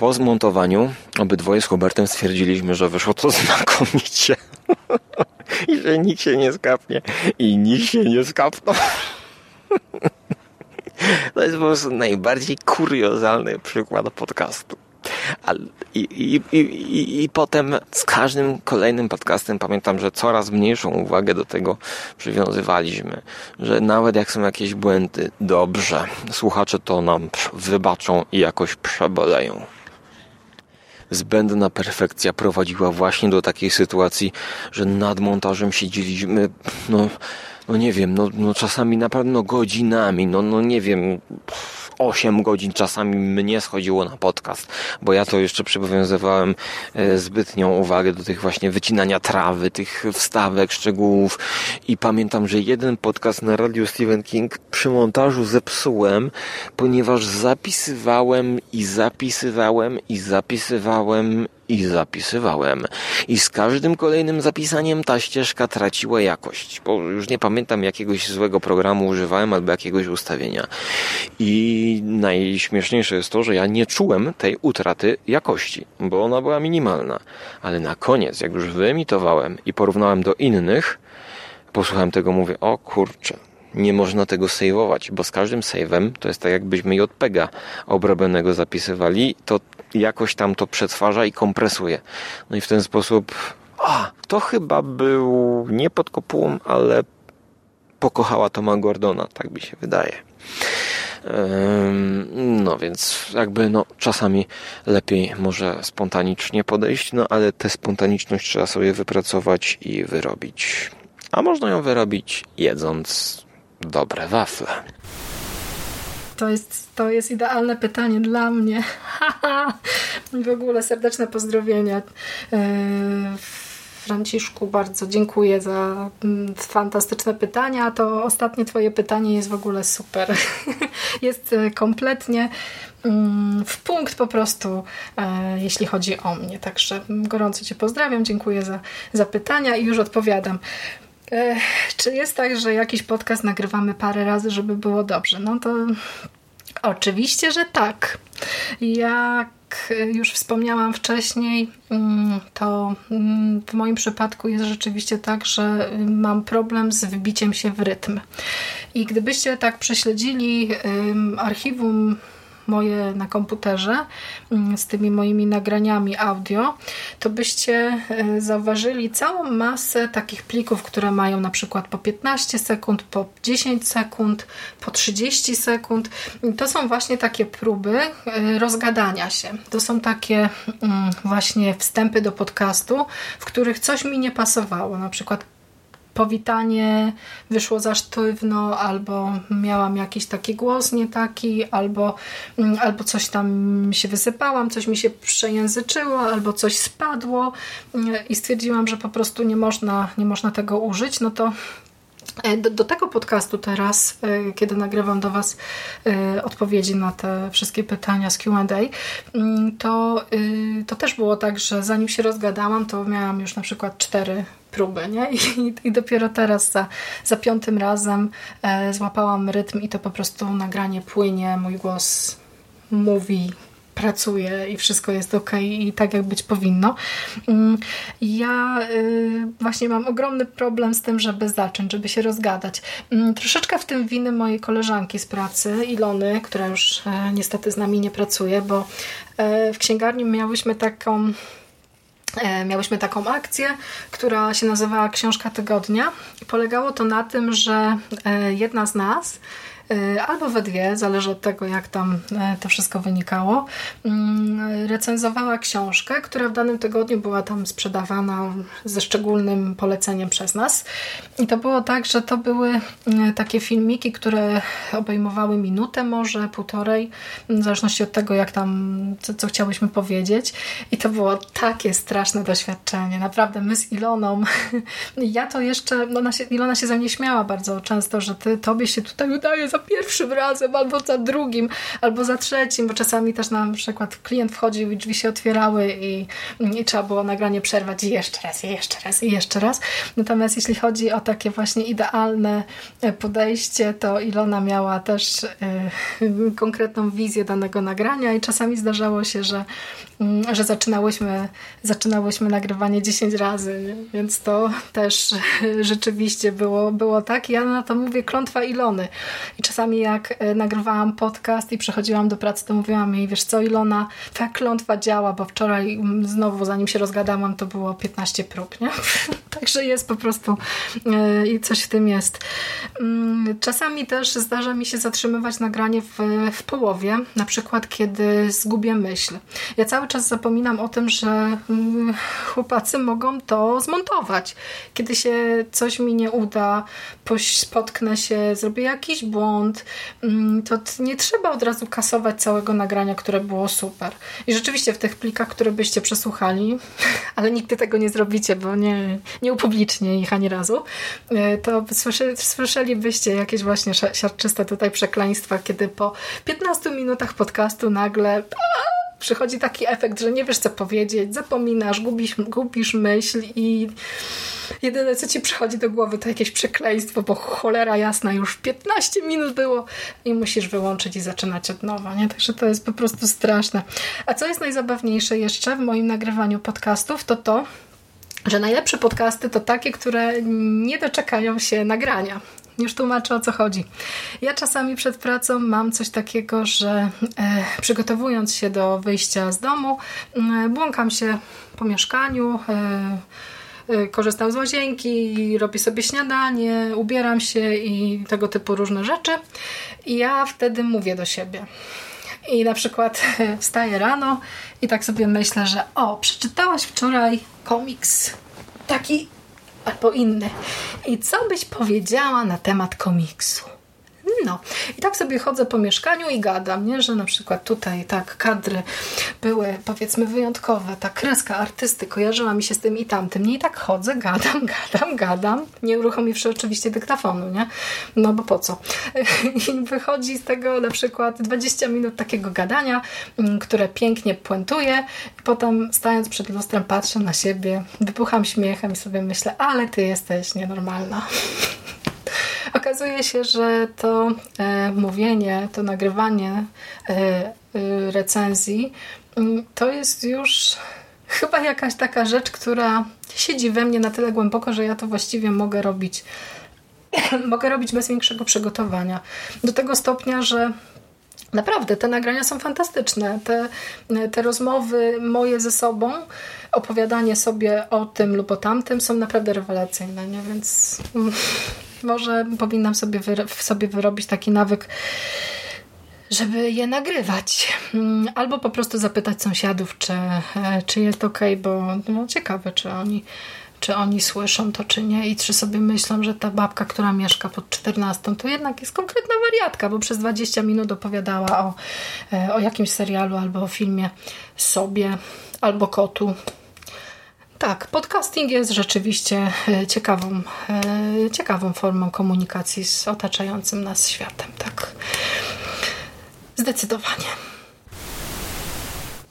Po zmontowaniu obydwoje z Hubertem stwierdziliśmy, że wyszło to znakomicie. I że nikt się nie skapnie. I nikt się nie skapnął. To jest po prostu najbardziej kuriozalny przykład podcastu. I, i, i, I potem z każdym kolejnym podcastem pamiętam, że coraz mniejszą uwagę do tego przywiązywaliśmy. Że nawet jak są jakieś błędy, dobrze, słuchacze to nam wybaczą i jakoś przeboleją zbędna perfekcja prowadziła właśnie do takiej sytuacji, że nad montażem siedzieliśmy, no, no nie wiem, no, no czasami naprawdę no godzinami, no, no nie wiem, 8 godzin czasami mnie schodziło na podcast, bo ja to jeszcze przywiązywałem e, zbytnią uwagę do tych właśnie wycinania trawy, tych wstawek, szczegółów. I pamiętam, że jeden podcast na radiu Stephen King przy montażu zepsułem, ponieważ zapisywałem i zapisywałem i zapisywałem i zapisywałem. I z każdym kolejnym zapisaniem ta ścieżka traciła jakość, bo już nie pamiętam jakiegoś złego programu używałem albo jakiegoś ustawienia. I najśmieszniejsze jest to, że ja nie czułem tej utraty jakości, bo ona była minimalna. Ale na koniec, jak już wyemitowałem i porównałem do innych, posłuchałem tego, mówię, o kurczę, nie można tego saveować, bo z każdym save'em to jest tak jakbyśmy JPEGa obrobionego zapisywali, to jakoś tam to przetwarza i kompresuje. No i w ten sposób a, to chyba był nie pod kopułą, ale pokochała Toma Gordona, tak mi się wydaje. No więc jakby no czasami lepiej może spontanicznie podejść, no ale tę spontaniczność trzeba sobie wypracować i wyrobić. A można ją wyrobić jedząc dobre wafle. To jest, to jest idealne pytanie dla mnie. w ogóle serdeczne pozdrowienia. E, Franciszku, bardzo dziękuję za mm, fantastyczne pytania. To ostatnie Twoje pytanie jest w ogóle super. jest e, kompletnie mm, w punkt po prostu, e, jeśli chodzi o mnie. Także gorąco Cię pozdrawiam, dziękuję za, za pytania i już odpowiadam. Czy jest tak, że jakiś podcast nagrywamy parę razy, żeby było dobrze? No to oczywiście, że tak. Jak już wspomniałam wcześniej, mm, to mm, w moim przypadku jest rzeczywiście tak, że mam problem z wbiciem się w rytm. I gdybyście tak prześledzili archiwum moje na komputerze mm, z tymi moimi nagraniami audio, to byście e, zauważyli całą masę takich plików, które mają na przykład po 15 sekund, po 10 sekund, po 30 sekund. To są właśnie takie próby e, rozgadania się. To są takie mm, właśnie wstępy do podcastu, w których coś mi nie pasowało. Na przykład powitanie wyszło za sztywno, albo miałam jakiś taki głos nie taki, albo, mm, albo coś tam się wysypałam, coś mi się przejęzyczyło, albo coś spadło mm, i stwierdziłam, że po prostu nie można, nie można tego użyć, no to do, do, tego podcastu teraz, e, kiedy nagrywam do Was e, odpowiedzi na te wszystkie pytania z QA, mm, to, to też było tak, że zanim się rozgadałam, to miałam już na przykład cztery próby, nie? I, i dopiero teraz za, za piątym razem złapałam rytm i to po prostu nagranie płynie, mój głos mówi pracuje i wszystko jest ok i tak jak być powinno. Mm, ja y, właśnie mam ogromny problem z tym, żeby zacząć, żeby się rozgadać. Mm, troszeczkę w tym winy mojej koleżanki z pracy, Ilony, która już e, niestety z nami nie pracuje, bo e, w księgarni miałyśmy taką e, Miałyśmy taką akcję, która się nazywała Książka Tygodnia i polegało to na tym, że jedna z nas albo we dwie, zależy od tego, jak tam e, to wszystko wynikało. Mm, recenzowała książkę, która w danym tygodniu była tam sprzedawana ze szczególnym poleceniem przez nas. I to było tak, że to były e, takie filmiki, które obejmowały minutę może, półtorej, w zależności od tego, jak tam, co, co chciałyśmy powiedzieć. I to było takie straszne doświadczenie. Naprawdę, my z Iloną, ja to jeszcze, no, Ilona się ze mnie śmiała bardzo często, że ty, tobie się tutaj udaje za pierwszym razem, albo za drugim, albo za trzecim, bo czasami też na przykład klient wchodził i drzwi się otwierały i, i trzeba było nagranie przerwać i jeszcze raz, i jeszcze raz, i jeszcze raz. Natomiast jeśli chodzi o takie właśnie idealne e, podejście, to Ilona miała też y, konkretną wizję danego nagrania i czasami zdarzało się, że Mm, że zaczynałyśmy, zaczynałyśmy nagrywanie 10 razy, nie? więc to też rzeczywiście było, było tak. Ja na to mówię klątwa Ilony. I czasami jak e, nagrywałam podcast i przechodziłam do pracy, to mówiłam jej, wiesz co Ilona, ta klątwa działa, bo wczoraj mm, znowu zanim się rozgadałam, to było 15 prób, nie? Także jest po prostu e, i coś w tym jest. Mm, czasami też zdarza mi się zatrzymywać nagranie w, w połowie, na przykład kiedy zgubię myśl. Ja cały czas zapominam o tym, że mm, chłopacy mogą to zmontować. Kiedy się coś mi nie uda, spotknę się, zrobię jakiś błąd, mm, to nie trzeba od razu kasować całego nagrania, które było super. I rzeczywiście w tych plikach, które byście przesłuchali, ale nigdy tego nie zrobicie, bo nie, nie upublicznie ich ani razu, e, to słyszelibyście jakieś właśnie siarczyste tutaj przekleństwa, kiedy po 15 minutach podcastu nagle przychodzi taki efekt, że nie wiesz co powiedzieć, zapominasz, gubisz, gubisz myśl i jedyne co ci przychodzi do głowy to jakieś przekleństwo, bo cholera jasna już 15 minut było i musisz wyłączyć i zaczynać od nowa, nie? Także to jest po prostu straszne. A co jest najzabawniejsze jeszcze w moim nagrywaniu podcastów, to to, że najlepsze podcasty to takie, które nie doczekają się nagrania. Już tłumaczę o co chodzi. Ja czasami przed pracą mam coś takiego, że e, przygotowując się do wyjścia z domu, e, błąkam się po mieszkaniu, e, e, korzystam z łazienki, robię sobie śniadanie, ubieram się i tego typu różne rzeczy. I ja wtedy mówię do siebie. I na przykład wstaję rano i tak sobie myślę, że o, przeczytałaś wczoraj komiks taki albo inny. I co byś powiedziała na temat komiksu? No. I tak sobie chodzę po mieszkaniu i gadam, nie? że na przykład tutaj tak kadry były powiedzmy wyjątkowe, ta kreska artysty kojarzyła mi się z tym i tamtym. Nie? I tak chodzę, gadam, gadam, gadam, nie uruchomiwszy oczywiście dyktafonu, nie? No bo po co? I wychodzi z tego na przykład 20 minut takiego gadania, mm, które pięknie puentuje potem stając przed lustrem patrzę na siebie, wypucham śmiechem i sobie myślę, ale ty jesteś nienormalna. Okazuje się, że to e, mówienie, to nagrywanie e, e, recenzji mm, to jest już chyba jakaś taka rzecz, która siedzi we mnie na tyle głęboko, że ja to właściwie mogę robić mogę robić bez większego przygotowania. Do tego stopnia, że Naprawdę, te nagrania są fantastyczne. Te, te rozmowy moje ze sobą, opowiadanie sobie o tym lub o tamtym są naprawdę rewelacyjne, nie? więc mm, może powinnam sobie, w sobie wyrobić taki nawyk, żeby je nagrywać. Mm, albo po prostu zapytać sąsiadów, czy, e, czy jest ok, bo no, ciekawe, czy oni czy oni słyszą to, czy nie i czy sobie myślą, że ta babka, która mieszka pod 14, to jednak jest konkretna wariatka, bo przez 20 minut opowiadała o, e, o jakimś serialu albo o filmie sobie, albo kotu. Tak, podcasting jest rzeczywiście e, ciekawą, e, ciekawą formą komunikacji z otaczającym nas światem. Tak, zdecydowanie.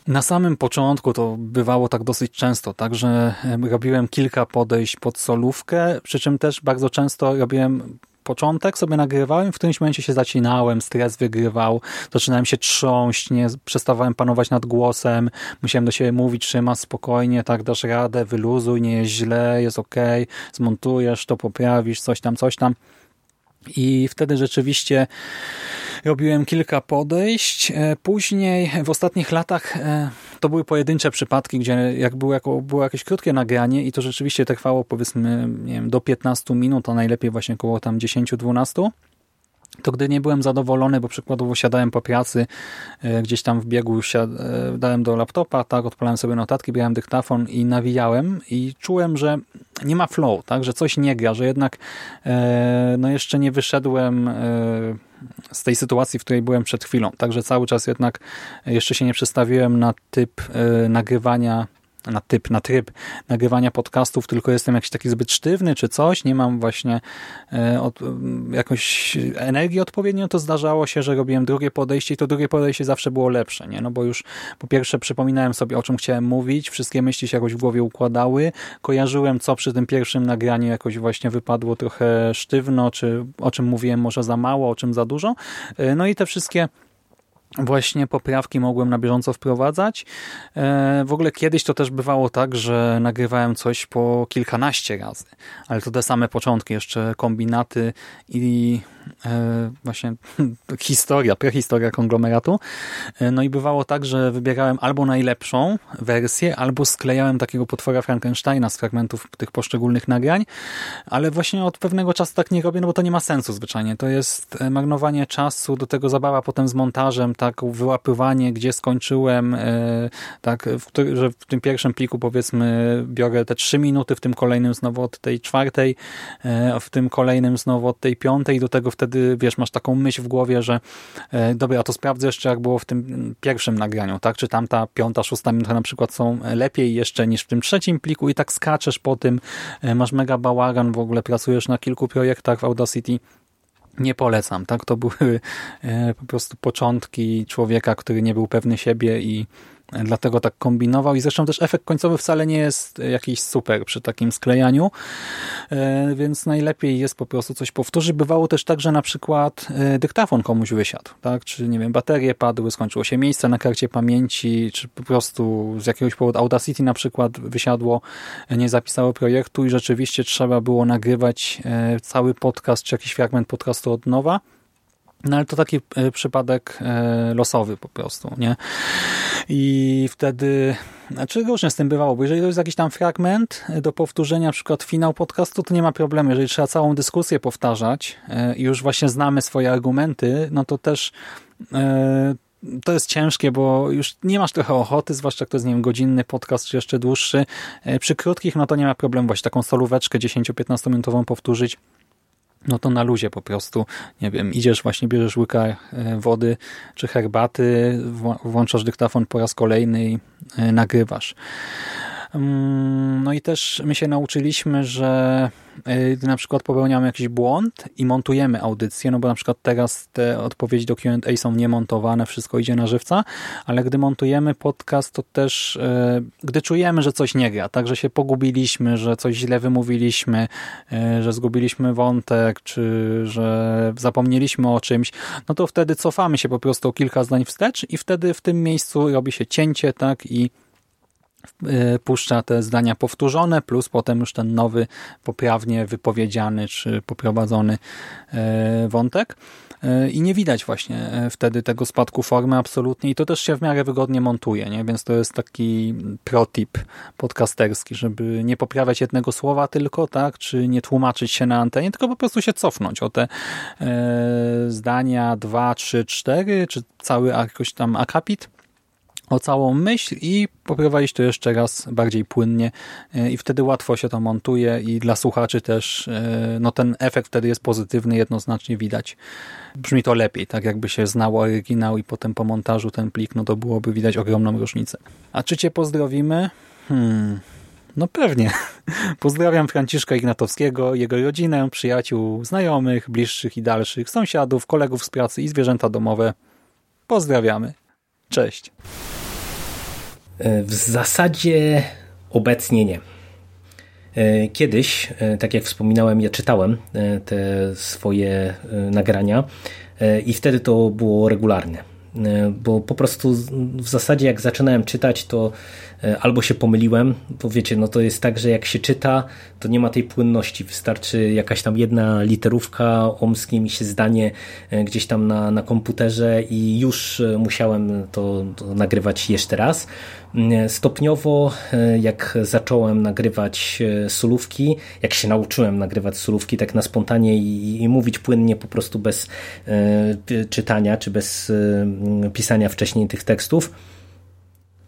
Na samym początku to bywało tak dosyć często, tak, że robiłem kilka podejść pod solówkę, przy czym też bardzo często robiłem początek, sobie nagrywałem, w którymś momencie się zacinałem, stres wygrywał, zaczynałem się trząść, nie przestawałem panować nad głosem, musiałem do siebie mówić, trzyma spokojnie, tak, dasz radę, wyluzuj, nie jest źle, jest ok, zmontujesz to, poprawisz, coś tam, coś tam. I wtedy rzeczywiście robiłem kilka podejść. E, później w ostatnich latach e, to były pojedyncze przypadki, gdzie jak było, jako, było jakieś krótkie nagranie i to rzeczywiście trwało powiedzmy nie wiem, do 15 minut, a najlepiej właśnie około tam 10-12 to gdy nie byłem zadowolony, bo przykładowo siadałem po pracy, e, gdzieś tam w biegu siad, e, dałem do laptopa, tak, odpalałem sobie notatki, brałem dyktafon i nawijałem i czułem, że nie ma flow, tak, że coś nie gra, że jednak no jeszcze nie wyszedłem z tej sytuacji, w której byłem przed chwilą, także cały czas jednak jeszcze się nie przestawiłem na typ nagrywania na typ, na tryb nagrywania podcastów, tylko jestem jakiś taki zbyt sztywny czy coś, nie mam właśnie e, od, jakąś energii odpowiednio, to zdarzało się, że robiłem drugie podejście i to drugie podejście zawsze było lepsze, nie? No bo już po pierwsze przypominałem sobie, o czym chciałem mówić, wszystkie myśli się jakoś w głowie układały, kojarzyłem, co przy tym pierwszym nagraniu jakoś właśnie wypadło trochę sztywno, czy o czym mówiłem może za mało, o czym za dużo. E, no i te wszystkie właśnie poprawki mogłem na bieżąco wprowadzać. E, w ogóle kiedyś to też bywało tak, że nagrywałem coś po kilkanaście razy, ale to te same początki, jeszcze kombinaty i właśnie historia, prehistoria konglomeratu. E, no i bywało tak, że wybierałem albo najlepszą wersję, albo sklejałem takiego potwora Frankensteina z fragmentów tych poszczególnych nagrań, ale właśnie od pewnego czasu tak nie robię, no bo to nie ma sensu zwyczajnie. To jest marnowanie czasu, do tego zabawa potem z montażem, tak wyłapywanie, gdzie skończyłem, e, tak, w, że w tym pierwszym pliku powiedzmy biorę te trzy minuty, w tym kolejnym znowu od tej czwartej, e, w tym kolejnym znowu od tej piątej, do tego wtedy, wiesz, masz taką myśl w głowie, że e, dobra, to sprawdzę jeszcze, jak było w tym pierwszym nagraniu, tak, czy tamta piąta, szósta minuta na przykład są lepiej jeszcze niż w tym trzecim pliku i tak skaczesz po tym, masz mega bałagan, w ogóle pracujesz na kilku projektach w Audacity, nie polecam. Tak, to były e, po prostu początki człowieka, który nie był pewny siebie i dlatego tak kombinował i zresztą też efekt końcowy wcale nie jest jakiś super przy takim sklejaniu, e, więc najlepiej jest po prostu coś powtórzyć. Bywało też tak, że na przykład e, dyktafon komuś wysiadł, tak? czy nie wiem, baterie padły, skończyło się miejsce na karcie pamięci, czy po prostu z jakiegoś powodu Audacity na przykład wysiadło, nie zapisało projektu i rzeczywiście trzeba było nagrywać e, cały podcast, czy jakiś fragment podcastu od nowa, no ale to taki e, przypadek e, losowy po prostu, nie? I wtedy, znaczy różnie z tym bywało, bo jeżeli to jest jakiś tam fragment do powtórzenia, na przykład finał podcastu, to nie ma problemu. Jeżeli trzeba całą dyskusję powtarzać e, i już właśnie znamy swoje argumenty, no to też to jest ciężkie, bo już nie masz trochę ochoty, zwłaszcza jak to jest, nie wiem, godzinny podcast, czy jeszcze dłuższy. Przy krótkich, no to nie ma problemu właśnie taką solóweczkę 10-15 minutową powtórzyć no to na luzie po prostu, nie wiem, idziesz właśnie, bierzesz łyka e, wody czy herbaty, włączasz dyktafon po raz kolejny i e, nagrywasz. Mm, no i też my się nauczyliśmy, że e, gdy na przykład popełniamy jakiś błąd i montujemy audycję, no bo na przykład teraz te odpowiedzi do Q&A są niemontowane, wszystko idzie na żywca, ale gdy montujemy podcast, to też e, gdy czujemy, że coś nie gra, tak, że się pogubiliśmy, że coś źle wymówiliśmy, e, że zgubiliśmy wątek, czy że zapomnieliśmy o czymś, no to wtedy cofamy się po prostu o kilka zdań wstecz i wtedy w tym miejscu robi się cięcie, tak, i puszcza te zdania powtórzone, plus potem już ten nowy, poprawnie wypowiedziany czy poprowadzony e, wątek. E, I nie widać właśnie wtedy tego spadku formy absolutnie i to też się w miarę wygodnie montuje, nie? więc to jest taki protip podcasterski, żeby nie poprawiać jednego słowa tylko, tak, czy nie tłumaczyć się na antenie, tylko po prostu się cofnąć o te zdania dwa, trzy, cztery, czy cały jakoś tam akapit o całą myśl i poprowadzić to jeszcze raz bardziej płynnie i wtedy łatwo się to montuje i dla słuchaczy też no ten efekt wtedy jest pozytywny, jednoznacznie widać. Brzmi to lepiej, tak jakby się znało oryginał i potem po montażu ten plik, no to byłoby widać ogromną różnicę. A czy Cię pozdrowimy? Hmm... No pewnie. Pozdrawiam Franciszka Ignatowskiego, jego rodzinę, przyjaciół, znajomych, bliższych i dalszych, sąsiadów, kolegów z pracy i zwierzęta domowe. Pozdrawiamy. Cześć. E, w zasadzie obecnie nie. E, kiedyś, e, tak jak wspominałem, ja czytałem te swoje nagrania i wtedy to było regularne. Bo po prostu w zasadzie jak zaczynałem czytać, to albo się pomyliłem, bo wiecie, no to jest tak, że jak się czyta, to nie ma tej płynności. Wystarczy jakaś tam jedna literówka, omsknie mi się zdanie e, gdzieś tam na, na komputerze i już e, musiałem to, to nagrywać jeszcze raz. Mm, stopniowo, jak zacząłem nagrywać solówki, jak się nauczyłem nagrywać solówki tak na spontanie i, i mówić płynnie po prostu bez czytania czy bez pisania wcześniej tych tekstów,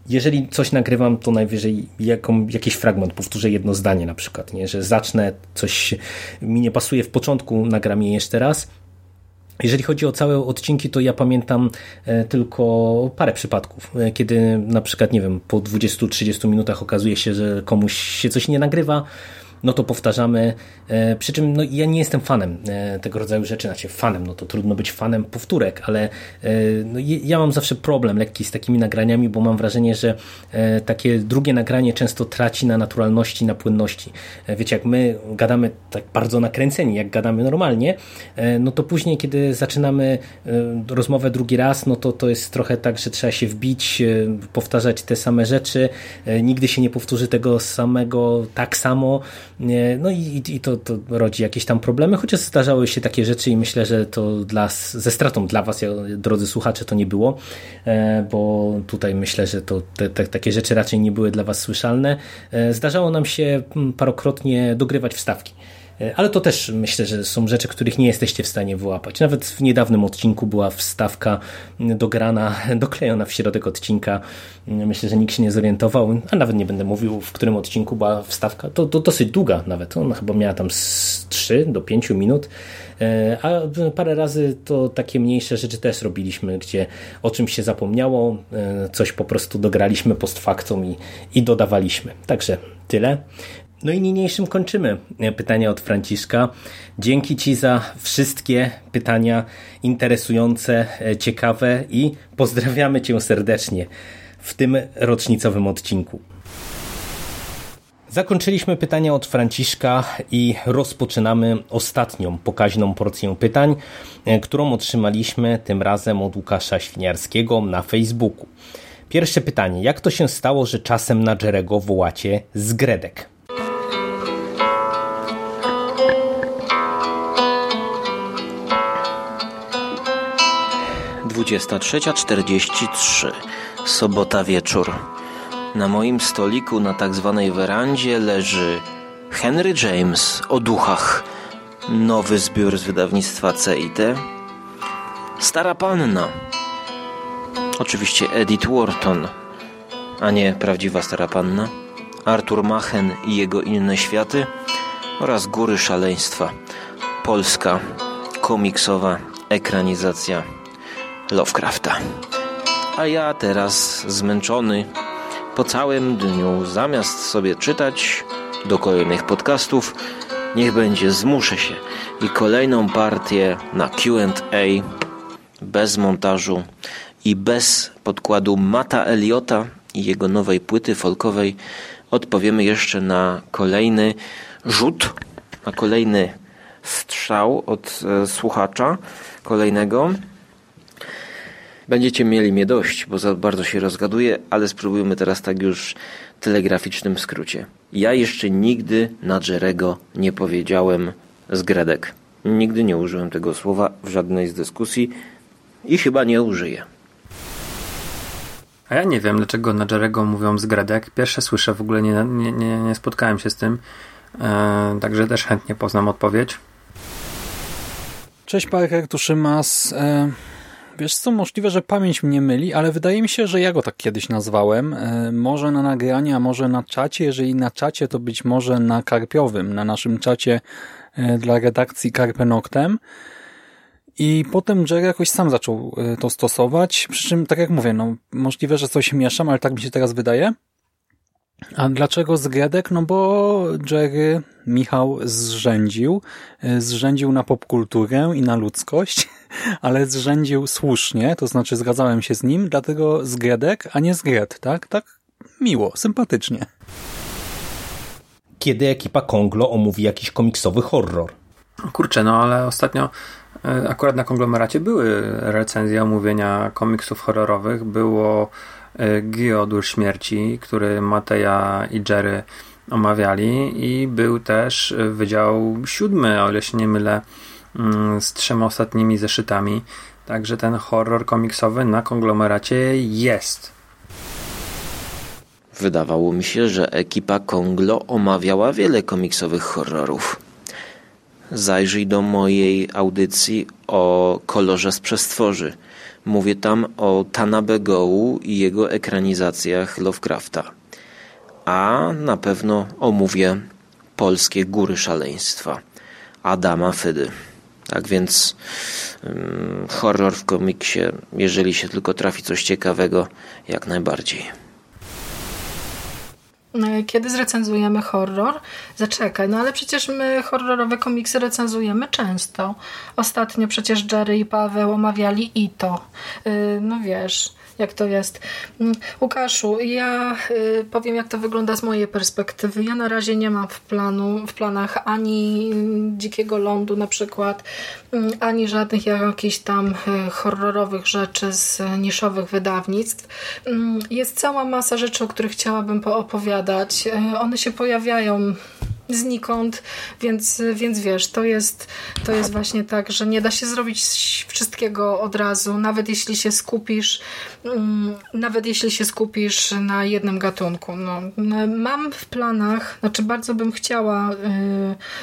jeżeli coś nagrywam, to najwyżej jaką, jakiś fragment, powtórzę jedno zdanie na przykład, nie? że zacznę, coś mi nie pasuje w początku, nagram je jeszcze raz. Jeżeli chodzi o całe odcinki, to ja pamiętam e, tylko parę przypadków, e, kiedy na przykład, nie wiem, po 20-30 minutach okazuje się, że komuś się coś nie nagrywa, no to powtarzamy. E, przy czym no, ja nie jestem fanem e, tego rodzaju rzeczy, znaczy fanem, no to trudno być fanem powtórek, ale e, no, ja mam zawsze problem lekki z takimi nagraniami, bo mam wrażenie, że takie drugie nagranie często traci na naturalności, na płynności. Wiecie, jak my gadamy tak bardzo nakręceni, jak gadamy normalnie, no to później, kiedy zaczynamy rozmowę drugi raz, no to to jest trochę tak, że trzeba się wbić, powtarzać te same rzeczy, nigdy się nie powtórzy tego samego tak samo, no i, i to, to rodzi jakieś tam problemy, chociaż zdarzały się takie rzeczy i myślę, że to dla, ze stratą dla Was, drodzy słuchacze, to nie było, e, bo tutaj myślę, że to te, te, takie rzeczy raczej nie były dla Was słyszalne. E, zdarzało nam się parokrotnie dogrywać wstawki. E, ale to też myślę, że są rzeczy, których nie jesteście w stanie wyłapać. Nawet w niedawnym odcinku była wstawka dograna, doklejona w środek odcinka. Myślę, że nikt się nie zorientował, a nawet nie będę mówił, w którym odcinku była wstawka. To, to dosyć długa nawet. Ona chyba miała tam z 3 do 5 minut. E, a parę razy to takie mniejsze rzeczy też robiliśmy, gdzie o czymś się zapomniało, e, coś po prostu dograliśmy post factum i, i dodawaliśmy. Także tyle. No i niniejszym kończymy pytania od Franciszka. Dzięki Ci za wszystkie pytania interesujące, e, ciekawe i pozdrawiamy Cię serdecznie w tym rocznicowym odcinku. Zakończyliśmy pytania od Franciszka i rozpoczynamy ostatnią pokaźną porcję pytań, e, którą otrzymaliśmy tym razem od Łukasza Świniarskiego na Facebooku. Pierwsze pytanie. Jak to się stało, że czasem na Jerego wołacie z Gredek? 23.43. Sobota wieczór. Na moim stoliku na tak zwanej werandzie leży Henry James o duchach. Nowy zbiór z wydawnictwa CIT. Stara panna. Oczywiście Edith Wharton, a nie prawdziwa stara panna. Artur Machen i jego inne światy oraz Góry Szaleństwa. Polska komiksowa ekranizacja Lovecrafta. A ja teraz zmęczony po całym dniu, zamiast sobie czytać do kolejnych podcastów, niech będzie zmuszę się i kolejną partię na Q&A bez montażu i bez podkładu Mata Eliota i jego nowej płyty folkowej odpowiemy jeszcze na kolejny rzut, na kolejny strzał od e, słuchacza kolejnego. Będziecie mieli mnie dość, bo za bardzo się rozgaduję, ale spróbujmy teraz tak już w telegraficznym skrócie. Ja jeszcze nigdy na Jerego nie powiedziałem z Gredek. Nigdy nie użyłem tego słowa w żadnej z dyskusji i chyba nie użyję. A ja nie wiem, dlaczego na Jerego mówią z Gredek. Pierwsze słyszę, w ogóle nie, nie, nie, nie spotkałem się z tym. Eee, także też chętnie poznam odpowiedź. Cześć Parker, tu Szymas. Eee Wiesz co, możliwe, że pamięć mnie myli, ale wydaje mi się, że ja go tak kiedyś nazwałem. E, może na nagranie, a może na czacie. Jeżeli na czacie, to być może na Karpiowym, na naszym czacie e, dla redakcji Carpe Noctem. I potem Jerry jakoś sam zaczął e, to stosować, przy czym, tak jak mówię, no możliwe, że coś mieszam, ale tak mi się teraz wydaje. A dlaczego zgredek? No bo Jerry Michał zrzędził. E, zrzędził na popkulturę i na ludzkość, ale zrzędził słusznie, to znaczy zgadzałem się z nim, dlatego zgredek, a nie zgred, tak? Tak miło, sympatycznie. Kiedy ekipa Konglo omówi jakiś komiksowy horror? Kurczę, no ale ostatnio e, akurat na konglomeracie były recenzje omówienia komiksów horrorowych. Było e, Gio Śmierci, który Mateja i Jerry omawiali i był też Wydział Siódmy, o ile się nie mylę, mm, z trzema ostatnimi zeszytami. Także ten horror komiksowy na konglomeracie jest. Wydawało mi się, że ekipa Konglo omawiała wiele komiksowych horrorów. Zajrzyj do mojej audycji o kolorze z przestworzy. Mówię tam o Tanabe Gołu i jego ekranizacjach Lovecrafta. A na pewno omówię polskie góry szaleństwa Adama Fydy. Tak więc hmm, horror w komiksie, jeżeli się tylko trafi coś ciekawego, jak najbardziej. E, kiedy zrecenzujemy horror? Zaczekaj, no ale przecież my horrorowe komiksy recenzujemy często. Ostatnio przecież Jerry i Paweł omawiali i to. E, no wiesz, jak to jest. Mm, Łukaszu, ja y, powiem, jak to wygląda z mojej perspektywy. Ja na razie nie mam w, planu, w planach ani Dzikiego Lądu na przykład, mm, ani żadnych jakichś tam y, horrorowych rzeczy z niszowych wydawnictw. Mm, jest cała masa rzeczy, o których chciałabym poopowiadać. Y, one się pojawiają znikąd, więc, więc wiesz, to jest, to jest właśnie tak, że nie da się zrobić wszystkiego od razu, nawet jeśli się skupisz mm, nawet jeśli się skupisz na jednym gatunku. No, mam w planach, znaczy bardzo bym chciała y,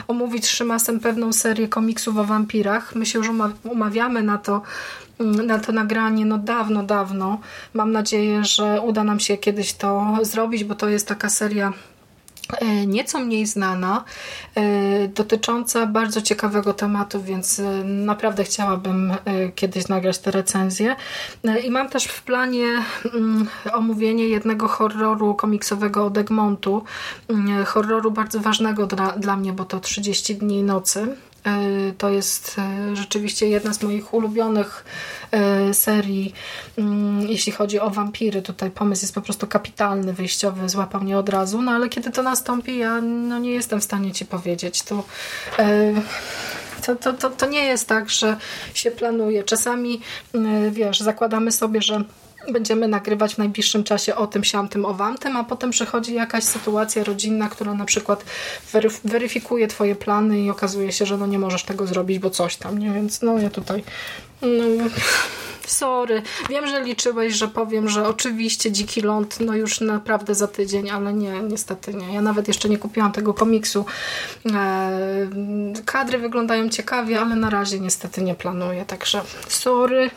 omówić z Szymasem pewną serię komiksów o wampirach. My się już umawiamy na to, mm, na to nagranie no dawno, dawno. Mam nadzieję, że uda nam się kiedyś to zrobić, bo to jest taka seria nieco mniej znana, e, dotycząca bardzo ciekawego tematu, więc e, naprawdę chciałabym kiedyś nagrać tę recenzję. I mam też w planie mm, omówienie jednego horroru komiksowego od Egmontu, mm, horroru bardzo ważnego dla, dla mnie, bo to 30 dni nocy. E, to jest e, rzeczywiście jedna z moich ulubionych e, serii, mm, jeśli chodzi o wampiry. Tutaj pomysł jest po prostu kapitalny, wyjściowy, złapał mnie od razu, no ale kiedy to nastąpi, ja no, nie jestem w stanie Ci powiedzieć. To, to, to, to nie jest tak, że się planuje. Czasami, wiesz, zakładamy sobie, że będziemy nagrywać w najbliższym czasie o tym, siamtym, owamtym, a potem przychodzi jakaś sytuacja rodzinna, która na przykład weryfikuje twoje plany i okazuje się, że no nie możesz tego zrobić, bo coś tam, nie? Więc no ja tutaj no, sorry. Wiem, że liczyłeś, że powiem, że oczywiście Dziki Ląd no już naprawdę za tydzień, ale nie, niestety nie. Ja nawet jeszcze nie kupiłam tego komiksu. E, kadry wyglądają ciekawie, ale na razie niestety nie planuję, także sorry.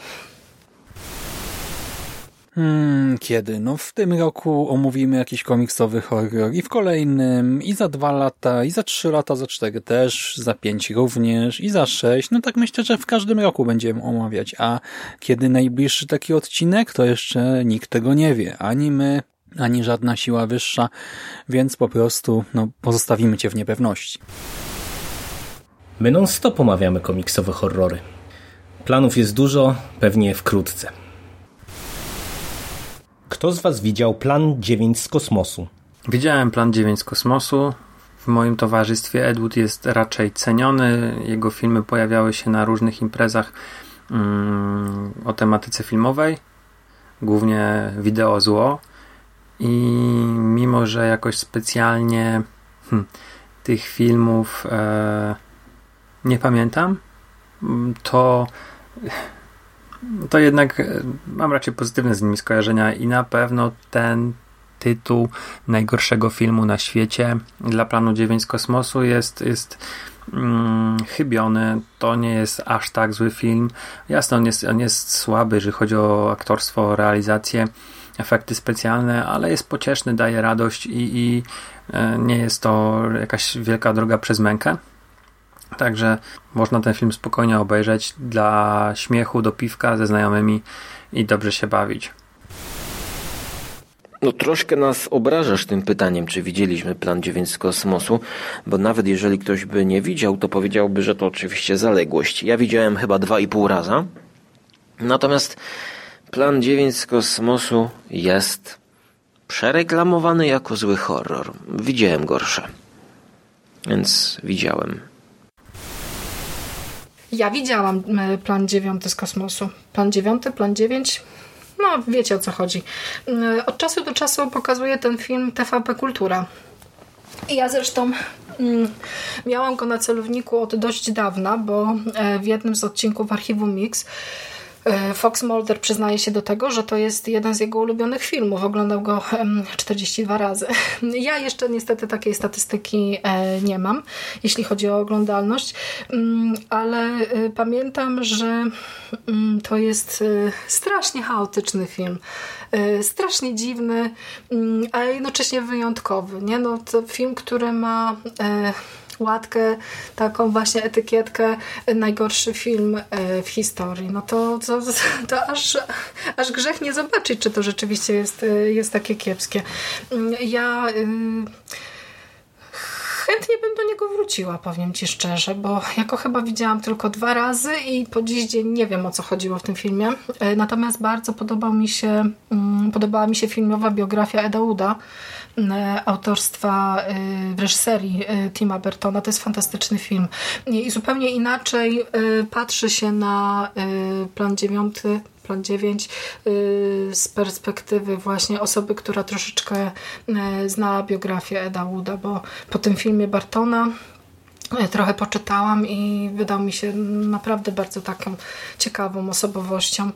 Hmm, kiedy? No w tym roku omówimy jakiś komiksowy horror i w kolejnym, i za dwa lata, i za trzy lata, za cztery też, za pięć również, i za sześć. No tak myślę, że w każdym roku będziemy omawiać. A kiedy najbliższy taki odcinek, to jeszcze nikt tego nie wie. Ani my, ani żadna siła wyższa, więc po prostu no, pozostawimy cię w niepewności. My non-stop omawiamy komiksowe horrory. Planów jest dużo, pewnie wkrótce. Kto z Was widział Plan 9 z kosmosu? Widziałem Plan 9 z kosmosu. W moim towarzystwie Edward jest raczej ceniony. Jego filmy pojawiały się na różnych imprezach mm, o tematyce filmowej, głównie wideo zło. I mimo, że jakoś specjalnie hm, tych filmów e, nie pamiętam, to to jednak e, mam raczej pozytywne z nimi skojarzenia i na pewno ten tytuł najgorszego filmu na świecie dla planu 9 z kosmosu jest, jest mm, chybiony. To nie jest aż tak zły film. Jasne, on jest, on jest słaby, jeżeli chodzi o aktorstwo, realizację, efekty specjalne, ale jest pocieszny, daje radość i, i e, nie jest to jakaś wielka droga przez mękę. Także można ten film spokojnie obejrzeć dla śmiechu, do piwka ze znajomymi i dobrze się bawić. No troszkę nas obrażasz tym pytaniem, czy widzieliśmy Plan 9 z kosmosu, bo nawet jeżeli ktoś by nie widział, to powiedziałby, że to oczywiście zaległość. Ja widziałem chyba dwa i pół raza. Natomiast Plan 9 z kosmosu jest przereklamowany jako zły horror. Widziałem gorsze. Więc widziałem. Ja widziałam e, plan 9 z kosmosu. Plan 9, plan 9 no, wiecie o co chodzi. Mm, od czasu do czasu pokazuje ten film TVP Kultura. I ja zresztą mm, miałam go na celowniku od dość dawna, bo e, w jednym z odcinków archiwum Mix E, Fox Mulder przyznaje się do tego, że to jest jeden z jego ulubionych filmów. Oglądał go 42 razy. Ja jeszcze niestety takiej statystyki e, nie mam, jeśli chodzi o oglądalność, mm, ale e, pamiętam, że mm, to jest strasznie chaotyczny film. Strasznie dziwny, mm, a jednocześnie wyjątkowy. Nie? No, to film, który ma łatkę, taką właśnie etykietkę najgorszy film e, w historii. No to, to, to aż, aż grzech nie zobaczyć, czy to rzeczywiście jest, e, jest takie kiepskie. Mm, ja chętnie bym do niego wróciła, powiem Ci szczerze, bo jako chyba widziałam tylko dwa razy i po dziś dzień nie wiem o co chodziło w tym filmie. E, natomiast bardzo podobał mi się, mm, podobała mi się filmowa biografia Eda Uda, E, autorstwa e, w reżyserii e, Tima Bertona. To jest fantastyczny film. I zupełnie inaczej patrzy się na plan dziewiąty plan 9 z perspektywy właśnie osoby, która troszeczkę zna biografię Eda Wooda, bo po tym filmie Bartona trochę poczytałam i wydał mi się naprawdę bardzo taką ciekawą osobowością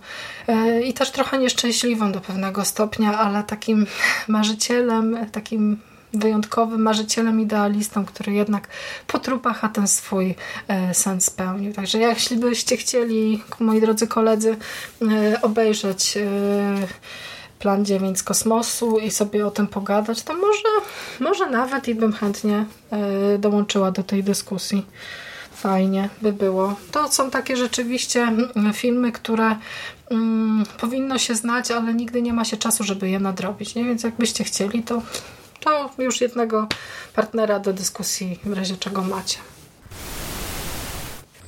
e, i też trochę nieszczęśliwą do pewnego stopnia, ale takim marzycielem, takim wyjątkowym marzycielem, idealistą, który jednak po trupach a ten swój e, sen spełnił. Także jeśli byście chcieli, moi drodzy koledzy, e, obejrzeć plan 9 z kosmosu i sobie o tym pogadać, to może, może nawet i bym chętnie e, dołączyła do tej dyskusji. Fajnie by było. To są takie rzeczywiście mm, filmy, które mm, powinno się znać, ale nigdy nie ma się czasu, żeby je nadrobić. Nie? Więc jakbyście chcieli, to, to już jednego partnera do dyskusji w razie czego macie.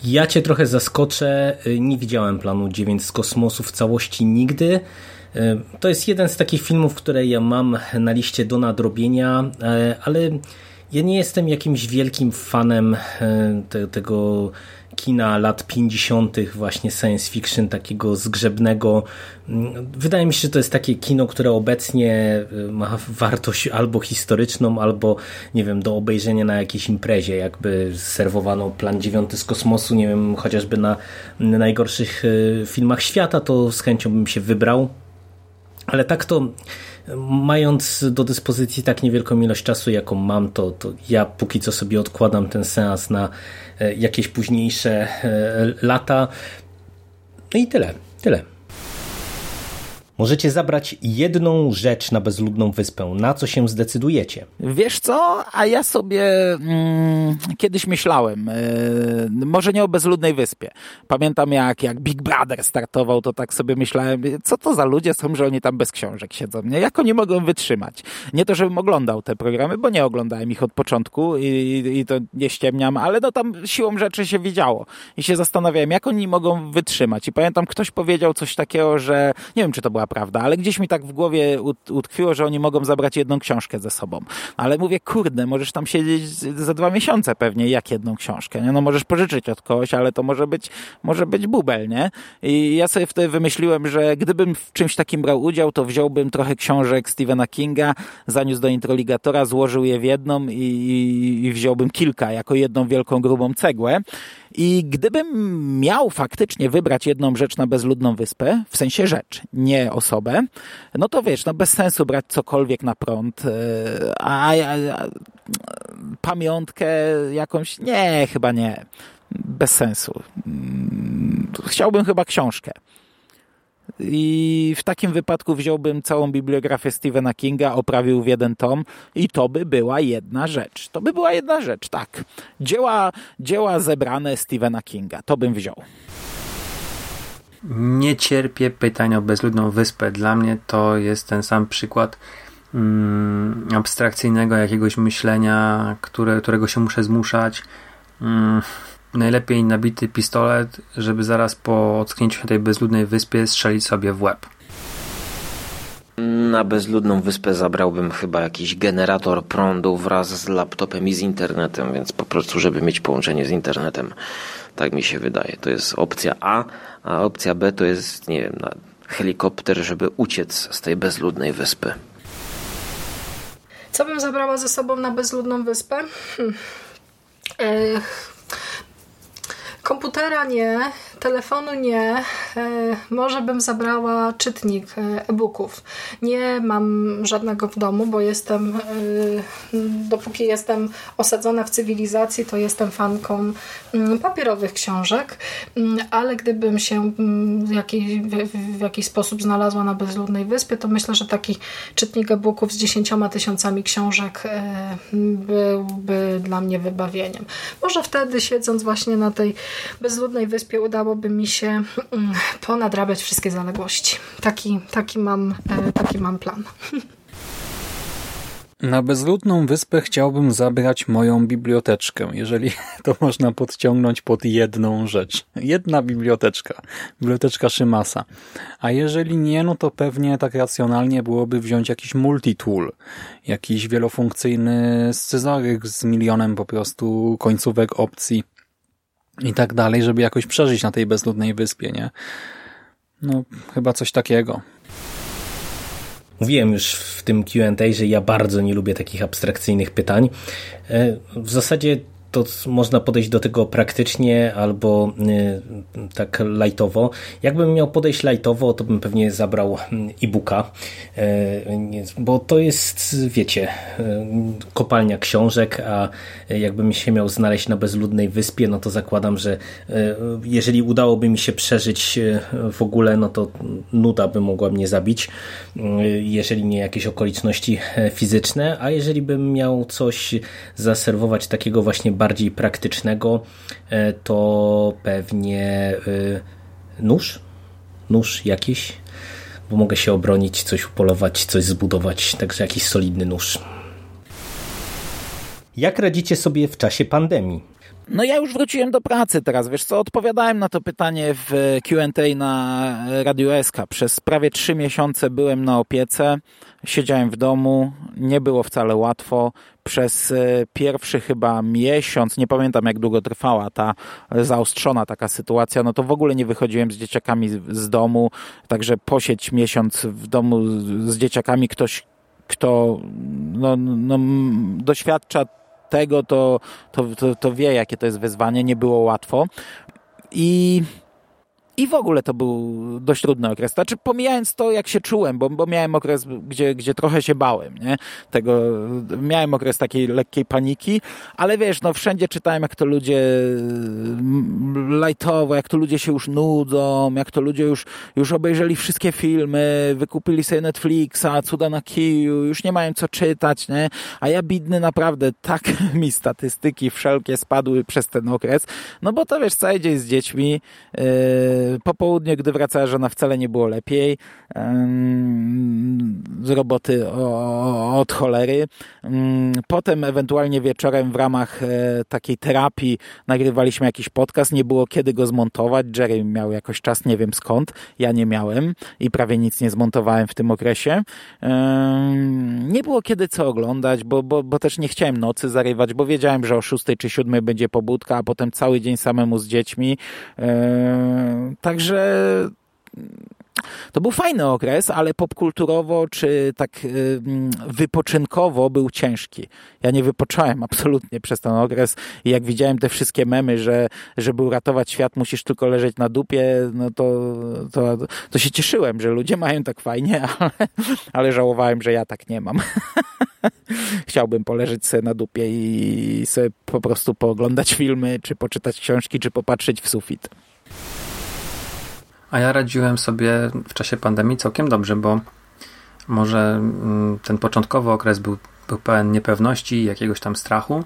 Ja cię trochę zaskoczę. Nie widziałem planu 9 z kosmosu w całości nigdy. E, to jest jeden z takich filmów, które ja mam na liście do nadrobienia, e, ale ja nie jestem jakimś wielkim fanem e, te, tego kina lat 50., właśnie science fiction, takiego zgrzebnego. Mm, wydaje mi się, że to jest takie kino, które obecnie ma wartość albo historyczną, albo nie wiem, do obejrzenia na jakiejś imprezie, jakby serwowano plan dziewiąty z kosmosu, nie wiem, chociażby na najgorszych filmach świata, to z chęcią bym się wybrał. Ale tak to, mając do dyspozycji tak niewielką ilość czasu, jaką mam, to, to ja póki co sobie odkładam ten seans na e, jakieś późniejsze e, lata. No i tyle, tyle. Możecie zabrać jedną rzecz na bezludną wyspę. Na co się zdecydujecie? Wiesz co? A ja sobie mm, kiedyś myślałem, yy, może nie o bezludnej wyspie. Pamiętam jak, jak Big Brother startował, to tak sobie myślałem, co to za ludzie są, że oni tam bez książek siedzą. Nie? Jak oni mogą wytrzymać? Nie to, żebym oglądał te programy, bo nie oglądałem ich od początku i, i to nie ściemniam, ale no tam siłą rzeczy się widziało. I się zastanawiałem, jak oni mogą wytrzymać. I pamiętam, ktoś powiedział coś takiego, że nie wiem, czy to była prawda, ale gdzieś mi tak w głowie utkwiło, że oni mogą zabrać jedną książkę ze sobą. Ale mówię, kurde, możesz tam siedzieć za dwa miesiące pewnie, jak jedną książkę, nie? No możesz pożyczyć od kogoś, ale to może być, może być bubel, nie? I ja sobie wtedy wymyśliłem, że gdybym w czymś takim brał udział, to wziąłbym trochę książek Stephena Kinga, zaniósł do introligatora, złożył je w jedną i, i wziąłbym kilka, jako jedną wielką, grubą cegłę I gdybym miał faktycznie wybrać jedną rzecz na bezludną wyspę, w sensie rzecz, nie osobę, no to wiesz, no bez sensu brać cokolwiek na prąd, a, a, a pamiątkę jakąś, nie, chyba nie. Bez sensu. Mm, chciałbym chyba książkę. I w takim wypadku wziąłbym całą bibliografię Stephena Kinga, oprawił w jeden tom i to by była jedna rzecz. To by była jedna rzecz, tak. Dzieła, dzieła zebrane Stephena Kinga, to bym wziął. Nie cierpię pytania o bezludną wyspę. Dla mnie to jest ten sam przykład mm, abstrakcyjnego jakiegoś myślenia, które, którego się muszę zmuszać. Mm, najlepiej nabity pistolet, żeby zaraz po ocknięciu się tej bezludnej wyspie strzelić sobie w łeb. Na bezludną wyspę zabrałbym chyba jakiś generator prądu wraz z laptopem i z internetem, więc po prostu, żeby mieć połączenie z internetem. Tak mi się wydaje. To jest opcja A, a opcja B to jest, nie wiem, helikopter, żeby uciec z tej bezludnej wyspy. Co bym zabrała ze sobą na bezludną wyspę? Hmm. Komputera nie, telefonu nie. E, może bym zabrała czytnik e, e-booków. Nie mam żadnego w domu, bo jestem, e, dopóki jestem osadzona w cywilizacji, to jestem fanką mm, papierowych książek, mm, ale gdybym się mm, w jakiś, w jakiś sposób znalazła na bezludnej wyspie, to myślę, że taki czytnik e-booków z dziesięcioma tysiącami książek byłby dla mnie wybawieniem. Może wtedy siedząc właśnie na tej bezludnej wyspie udałoby mi się mm, ponadrabiać wszystkie zaległości. Taki, taki, mam, e, taki mam plan. Na bezludną wyspę chciałbym zabrać moją biblioteczkę, jeżeli to można podciągnąć pod jedną rzecz. Jedna biblioteczka. Biblioteczka Szymasa. A jeżeli nie, no to pewnie tak racjonalnie byłoby wziąć jakiś multitool. Jakiś wielofunkcyjny scyzoryk z milionem po prostu końcówek opcji i tak dalej, żeby jakoś przeżyć na tej bezludnej wyspie, nie? No, chyba coś takiego. Mówiłem już w tym Q&A, że ja bardzo nie lubię takich abstrakcyjnych pytań. E, w zasadzie to można podejść do tego praktycznie albo y, tak lightowo. Jakbym miał podejść lightowo, to bym pewnie zabrał mm, e-booka, y, bo to jest, wiecie, y, kopalnia książek, a jakbym się miał znaleźć na bezludnej wyspie, no to zakładam, że jeżeli udałoby mi się przeżyć w ogóle, no to nuda by mogła mnie zabić, jeżeli nie jakieś okoliczności fizyczne, a jeżeli bym miał coś zaserwować takiego właśnie bardziej praktycznego, e, to pewnie e, nóż, nóż jakiś, bo mogę się obronić, coś upolować, coś zbudować, także jakiś solidny nóż. Jak radzicie sobie w czasie pandemii? No ja już wróciłem do pracy teraz, wiesz co, odpowiadałem na to pytanie w Q&A na Radio SK. Przez prawie trzy miesiące byłem na opiece, siedziałem w domu, nie było wcale łatwo. Przez e, pierwszy chyba miesiąc, nie pamiętam jak długo trwała ta zaostrzona taka sytuacja, no to w ogóle nie wychodziłem z dzieciakami z domu, także posiedź miesiąc w domu z dzieciakami ktoś, kto no, no, doświadcza tego, to, to, to, to wie, jakie to jest wyzwanie. Nie było łatwo. I i w ogóle to był dość trudny okres. Znaczy, pomijając to, jak się czułem, bo, bo miałem okres, gdzie, gdzie trochę się bałem, nie? Tego, miałem okres takiej lekkiej paniki, ale wiesz, no wszędzie czytałem, jak to ludzie lajtowo, jak to ludzie się już nudzą, jak to ludzie już, już obejrzeli wszystkie filmy, wykupili sobie Netflixa, cuda na kiju, już nie mają co czytać, nie? A ja bidny naprawdę, tak mi statystyki wszelkie spadły przez ten okres, no bo to wiesz, cały dzień z dziećmi, yy, po południu, gdy wracała żona, wcale nie było lepiej. Z roboty od cholery. Potem ewentualnie wieczorem w ramach e, takiej terapii nagrywaliśmy jakiś podcast. Nie było kiedy go zmontować. Jerry miał jakoś czas, nie wiem skąd. Ja nie miałem i prawie nic nie zmontowałem w tym okresie. Nie było kiedy co oglądać, bo, bo, bo też nie chciałem nocy zarywać, bo wiedziałem, że o 6 czy 7 będzie pobudka, a potem cały dzień samemu z dziećmi Także to był fajny okres, ale popkulturowo czy tak y, wypoczynkowo był ciężki. Ja nie wypocząłem absolutnie przez ten okres i jak widziałem te wszystkie memy, że żeby uratować świat musisz tylko leżeć na dupie, no to, to, to się cieszyłem, że ludzie mają tak fajnie, ale, ale żałowałem, że ja tak nie mam. Chciałbym poleżeć sobie na dupie i sobie po prostu pooglądać filmy, czy poczytać książki, czy popatrzeć w sufit. A ja radziłem sobie w czasie pandemii całkiem dobrze, bo może mm, ten początkowy okres był, był pełen niepewności, jakiegoś tam strachu.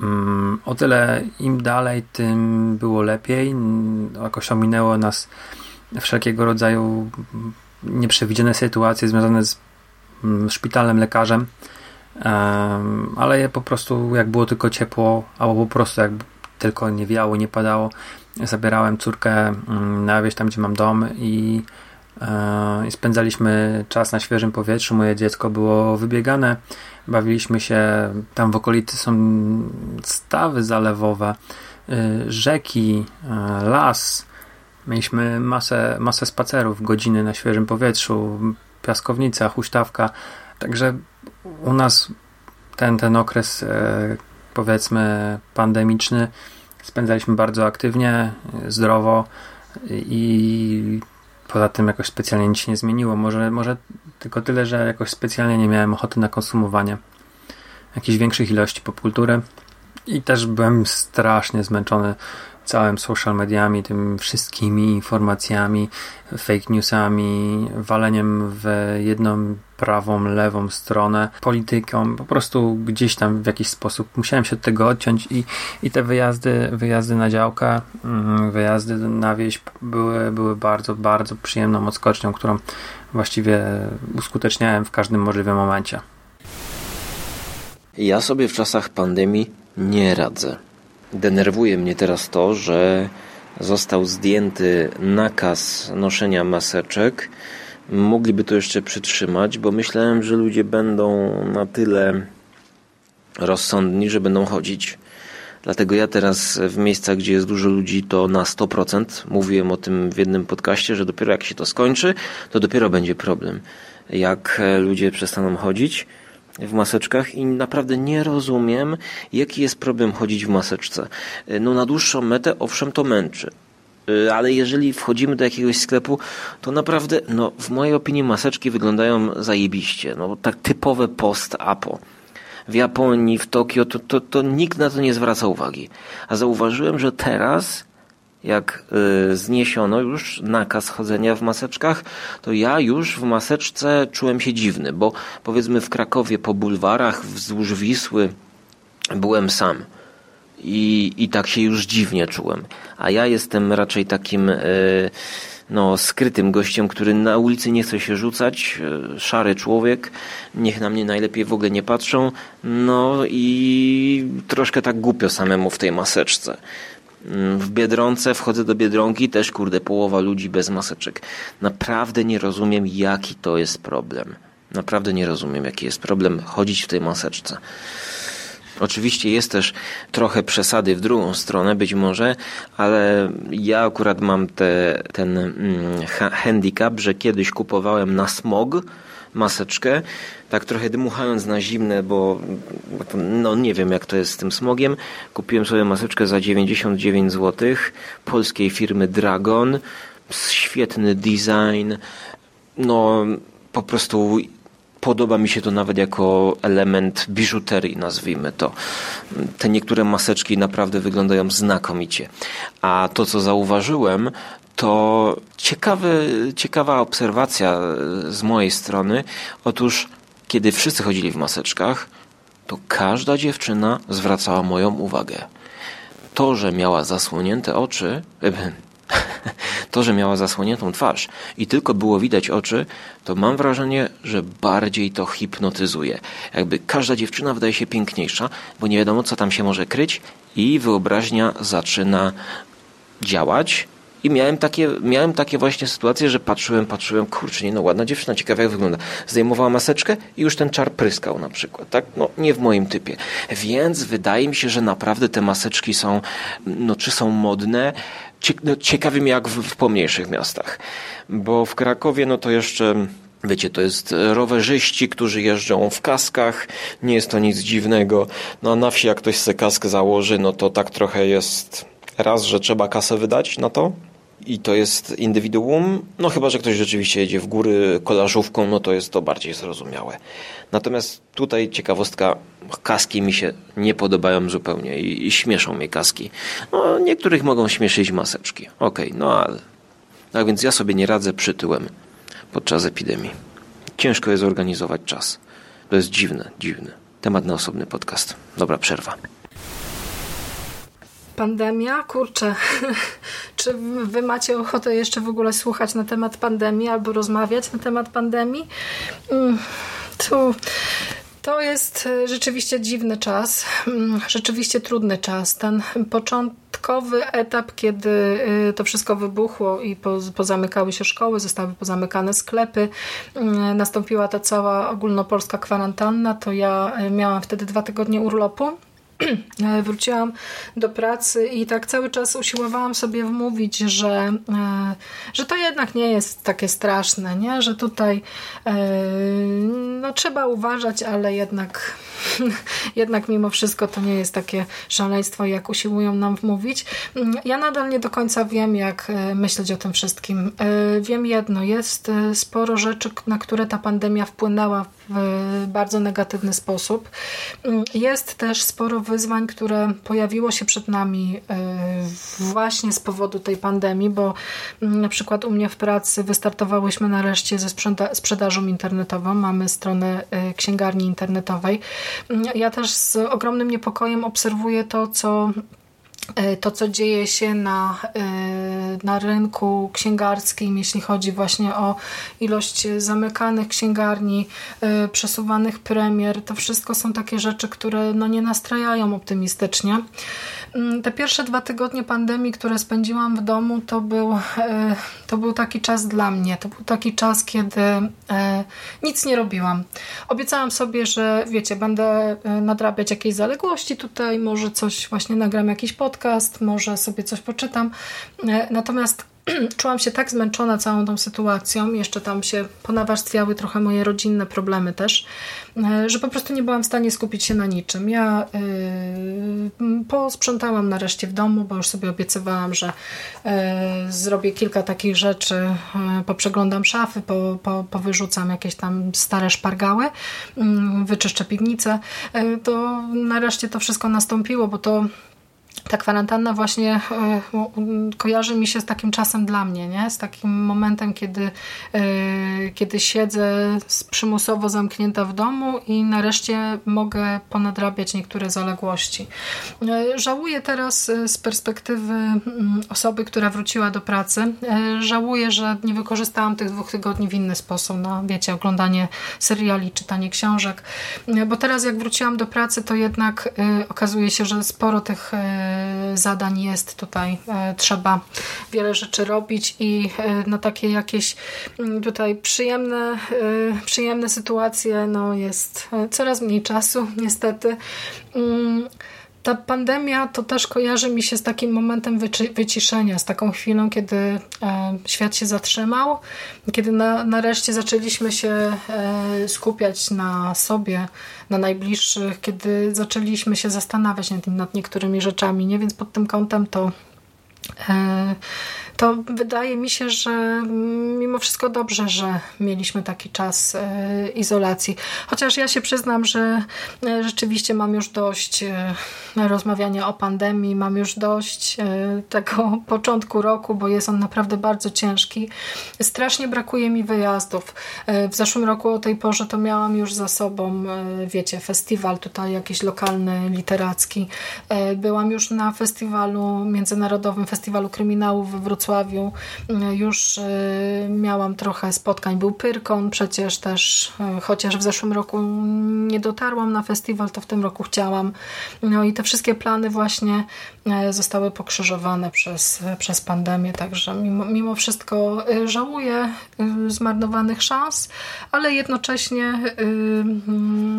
Mm, o tyle im dalej, tym było lepiej. Jakoś ominęło nas wszelkiego rodzaju nieprzewidziane sytuacje związane z mm, szpitalem, lekarzem. Ale po prostu jak było tylko ciepło, albo po prostu jak tylko nie wiało, nie padało, zabierałem córkę mm, na wieś tam, gdzie mam dom i, e, i spędzaliśmy czas na świeżym powietrzu. Moje dziecko było wybiegane, bawiliśmy się, tam w okolicy są stawy zalewowe, y, rzeki, e, las. Mieliśmy masę, masę spacerów, godziny na świeżym powietrzu, piaskownica, huśtawka. Także u nas ten, ten okres e, powiedzmy pandemiczny spędzaliśmy bardzo aktywnie, zdrowo i poza tym jakoś specjalnie nic się nie zmieniło. Może, może tylko tyle, że jakoś specjalnie nie miałem ochoty na konsumowanie jakichś większych ilości popkultury i też byłem strasznie zmęczony całym social mediami, tym wszystkimi informacjami, fake newsami, waleniem w jedną prawą, lewą stronę, polityką, po prostu gdzieś tam w jakiś sposób musiałem się od tego odciąć i, i te wyjazdy, wyjazdy na działkę, mm, wyjazdy na wieś były, były bardzo, bardzo przyjemną odskocznią, którą właściwie uskuteczniałem w każdym możliwym momencie. Ja sobie w czasach pandemii nie radzę. Denerwuje mnie teraz to, że został zdjęty nakaz noszenia maseczek. Mogliby to jeszcze przytrzymać, bo myślałem, że ludzie będą na tyle rozsądni, że będą chodzić. Dlatego ja teraz w miejscach, gdzie jest dużo ludzi, to na 100%. Mówiłem o tym w jednym podcaście, że dopiero jak się to skończy, to dopiero będzie problem. Jak ludzie przestaną chodzić, w maseczkach i naprawdę nie rozumiem, jaki jest problem chodzić w maseczce. No na dłuższą metę, owszem, to męczy. Y, ale jeżeli wchodzimy do jakiegoś sklepu, to naprawdę, no w mojej opinii maseczki wyglądają zajebiście. No tak typowe post-apo. W Japonii, w Tokio, to, to, to nikt na to nie zwraca uwagi. A zauważyłem, że teraz jak y, zniesiono już nakaz chodzenia w maseczkach, to ja już w maseczce czułem się dziwny, bo powiedzmy w Krakowie po bulwarach wzdłuż Wisły byłem sam. I, I tak się już dziwnie czułem. A ja jestem raczej takim y, no, skrytym gościem, który na ulicy nie chce się rzucać, y, szary człowiek, niech na mnie najlepiej w ogóle nie patrzą, no i troszkę tak głupio samemu w tej maseczce. Mm, w Biedronce wchodzę do Biedronki, też kurde, połowa ludzi bez maseczek. Naprawdę nie rozumiem, jaki to jest problem. Naprawdę nie rozumiem, jaki jest problem chodzić w tej maseczce. Oczywiście jest też trochę przesady w drugą stronę, być może, ale ja akurat mam te, ten mm, handicap, że kiedyś kupowałem na smog maseczkę, tak trochę dmuchając na zimne, bo no nie wiem jak to jest z tym smogiem. Kupiłem sobie maseczkę za 99 zł polskiej firmy Dragon. Świetny design. No po prostu podoba mi się to nawet jako element biżuterii, nazwijmy to. Te niektóre maseczki naprawdę wyglądają znakomicie. A to, co zauważyłem, to ciekawy, ciekawa obserwacja z mojej strony. Otóż, kiedy wszyscy chodzili w maseczkach, to każda dziewczyna zwracała moją uwagę. To, że miała zasłonięte oczy, to, że miała zasłoniętą twarz i tylko było widać oczy, to mam wrażenie, że bardziej to hipnotyzuje. Jakby każda dziewczyna wydaje się piękniejsza, bo nie wiadomo, co tam się może kryć i wyobraźnia zaczyna działać I miałem takie, miałem takie właśnie sytuacje, że patrzyłem, patrzyłem, kurczę, nie no, ładna dziewczyna, ciekawe jak wygląda. Zdejmowała maseczkę i już ten czar pryskał na przykład, tak? No, nie w moim typie. Więc wydaje mi się, że naprawdę te maseczki są, no, czy są modne, no, ciekawi mnie jak w, w pomniejszych miastach. Bo w Krakowie, no to jeszcze Wiecie, to jest rowerzyści, którzy jeżdżą w kaskach, nie jest to nic dziwnego. No a na wsi jak ktoś sobie kaskę założy, no to tak trochę jest raz, że trzeba kasę wydać na to i to jest indywiduum, no chyba, że ktoś rzeczywiście jedzie w góry kolażówką, no to jest to bardziej zrozumiałe. Natomiast tutaj ciekawostka, kaski mi się nie podobają zupełnie i, i śmieszą mnie kaski. No, niektórych mogą śmieszyć maseczki, okej, okay, no ale... Tak więc ja sobie nie radzę przytyłem podczas epidemii. Ciężko jest zorganizować czas. To jest dziwne, dziwne. Temat na osobny podcast. Dobra przerwa. Pandemia? Kurczę. Czy wy macie ochotę jeszcze w ogóle słuchać na temat pandemii albo rozmawiać na temat pandemii? Mm, tu to jest e, rzeczywiście dziwny czas, mm, rzeczywiście trudny czas. Ten początkowy etap, kiedy e, to wszystko wybuchło i pozamykały się szkoły, zostały pozamykane sklepy, mm, nastąpiła ta cała ogólnopolska kwarantanna, to ja miałam wtedy dwa tygodnie urlopu E, wróciłam do pracy i tak cały czas usiłowałam sobie wmówić, że, e, że to jednak nie jest takie straszne, nie? że tutaj e, no, trzeba uważać, ale jednak, jednak mimo wszystko to nie jest takie szaleństwo, jak usiłują nam wmówić. Ja nadal nie do końca wiem, jak myśleć o tym wszystkim. Wiem jedno, jest sporo rzeczy, na które ta pandemia wpłynęła w bardzo negatywny sposób. Jest też sporo wyzwań, które pojawiło się przed nami e, właśnie z powodu tej pandemii, bo mm, na przykład u mnie w pracy wystartowałyśmy nareszcie ze sprzedażą internetową. Mamy stronę e, księgarni internetowej. Ja też z ogromnym niepokojem obserwuję to, co to, co dzieje się na, e, na rynku księgarskim, jeśli chodzi właśnie o ilość zamykanych księgarni, e, przesuwanych premier, to wszystko są takie rzeczy, które no, nie nastrajają optymistycznie. Mm, te pierwsze dwa tygodnie pandemii, które spędziłam w domu, to był, to był taki czas dla mnie. To był taki czas, kiedy nic nie robiłam. Obiecałam sobie, że wiecie, będę nadrabiać jakieś zaległości tutaj, może coś właśnie nagram jakiś podcast, może sobie coś poczytam. E, natomiast czułam się tak zmęczona całą tą sytuacją, jeszcze tam się ponawarstwiały trochę moje rodzinne problemy też, e, że po prostu nie byłam w stanie skupić się na niczym. Ja yy, posprzątałam nareszcie w domu, bo już sobie obiecywałam, że yy, zrobię kilka takich rzeczy, yy, poprzeglądam szafy, po, po, powyrzucam jakieś tam stare szpargały, yy, wyczyszczę piwnicę. To nareszcie to wszystko nastąpiło, bo to ta kwarantanna właśnie e, kojarzy mi się z takim czasem dla mnie, nie? z takim momentem, kiedy, e, kiedy siedzę przymusowo zamknięta w domu i nareszcie mogę ponadrabiać niektóre zaległości. E, żałuję teraz z perspektywy mm, osoby, która wróciła do pracy, żałuję, że nie wykorzystałam tych dwóch tygodni w inny sposób, no wiecie, oglądanie seriali, czytanie książek, bo teraz jak wróciłam do pracy, to jednak okazuje się, że sporo tych zadań jest tutaj, e, trzeba wiele rzeczy robić i e, na takie jakieś mm, tutaj przyjemne, e, przyjemne sytuacje no jest coraz mniej czasu niestety. Ta pandemia to też kojarzy mi się z takim momentem wyciszenia, z taką chwilą, kiedy e, świat się zatrzymał, kiedy na, nareszcie zaczęliśmy się e, skupiać na sobie, na najbliższych, kiedy zaczęliśmy się zastanawiać nad, nad niektórymi rzeczami, nie? Więc pod tym kątem to e, to wydaje mi się, że mimo wszystko dobrze, że mieliśmy taki czas e, izolacji. Chociaż ja się przyznam, że e, rzeczywiście mam już dość e, rozmawiania o pandemii, mam już dość tego początku roku, bo jest on naprawdę bardzo ciężki. Strasznie brakuje mi wyjazdów. W zeszłym roku o tej porze to miałam już za sobą, wiecie, festiwal tutaj jakiś lokalny, literacki. Byłam już na festiwalu, Międzynarodowym Festiwalu Kryminału we Wrocławiu Wrocławiu. Już miałam trochę spotkań. Był Pyrkon przecież też, chociaż w zeszłym roku nie dotarłam na festiwal, to w tym roku chciałam. No i te wszystkie plany właśnie zostały pokrzyżowane przez, przez pandemię, także mimo, mimo wszystko żałuję zmarnowanych szans, ale jednocześnie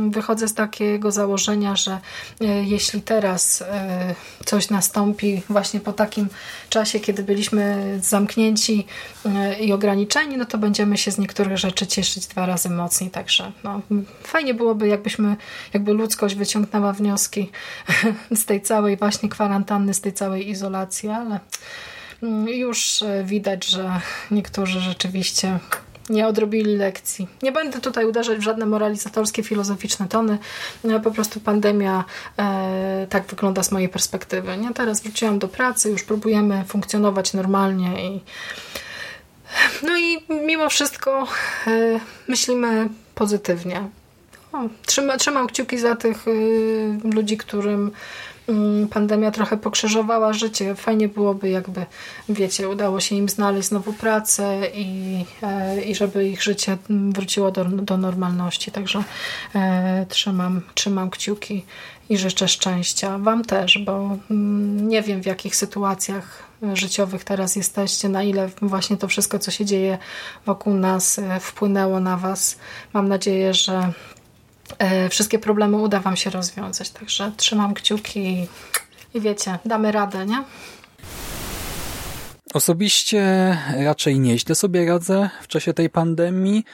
wychodzę z takiego założenia, że jeśli teraz coś nastąpi właśnie po takim czasie, kiedy byliśmy zamknięci i ograniczeni, no to będziemy się z niektórych rzeczy cieszyć dwa razy mocniej. Także no, fajnie byłoby, jakbyśmy, jakby ludzkość wyciągnęła wnioski z tej całej właśnie kwarantanny, z tej całej izolacji, ale mm, już widać, że niektórzy rzeczywiście nie odrobili lekcji. Nie będę tutaj uderzać w żadne moralizatorskie, filozoficzne tony. No, po prostu pandemia e, tak wygląda z mojej perspektywy. Nie? Teraz wróciłam do pracy, już próbujemy funkcjonować normalnie i no i mimo wszystko e, myślimy pozytywnie. O, trzyma, trzymam kciuki za tych y, ludzi, którym pandemia trochę pokrzyżowała życie. Fajnie byłoby, jakby, wiecie, udało się im znaleźć znowu pracę i, e, i żeby ich życie wróciło do, do normalności. Także e, trzymam, trzymam kciuki i życzę szczęścia. Wam też, bo mm, nie wiem w jakich sytuacjach życiowych teraz jesteście, na ile właśnie to wszystko, co się dzieje wokół nas e, wpłynęło na Was. Mam nadzieję, że wszystkie problemy uda Wam się rozwiązać. Także trzymam kciuki i wiecie, damy radę, nie? Osobiście raczej nieźle sobie radzę w czasie tej pandemii.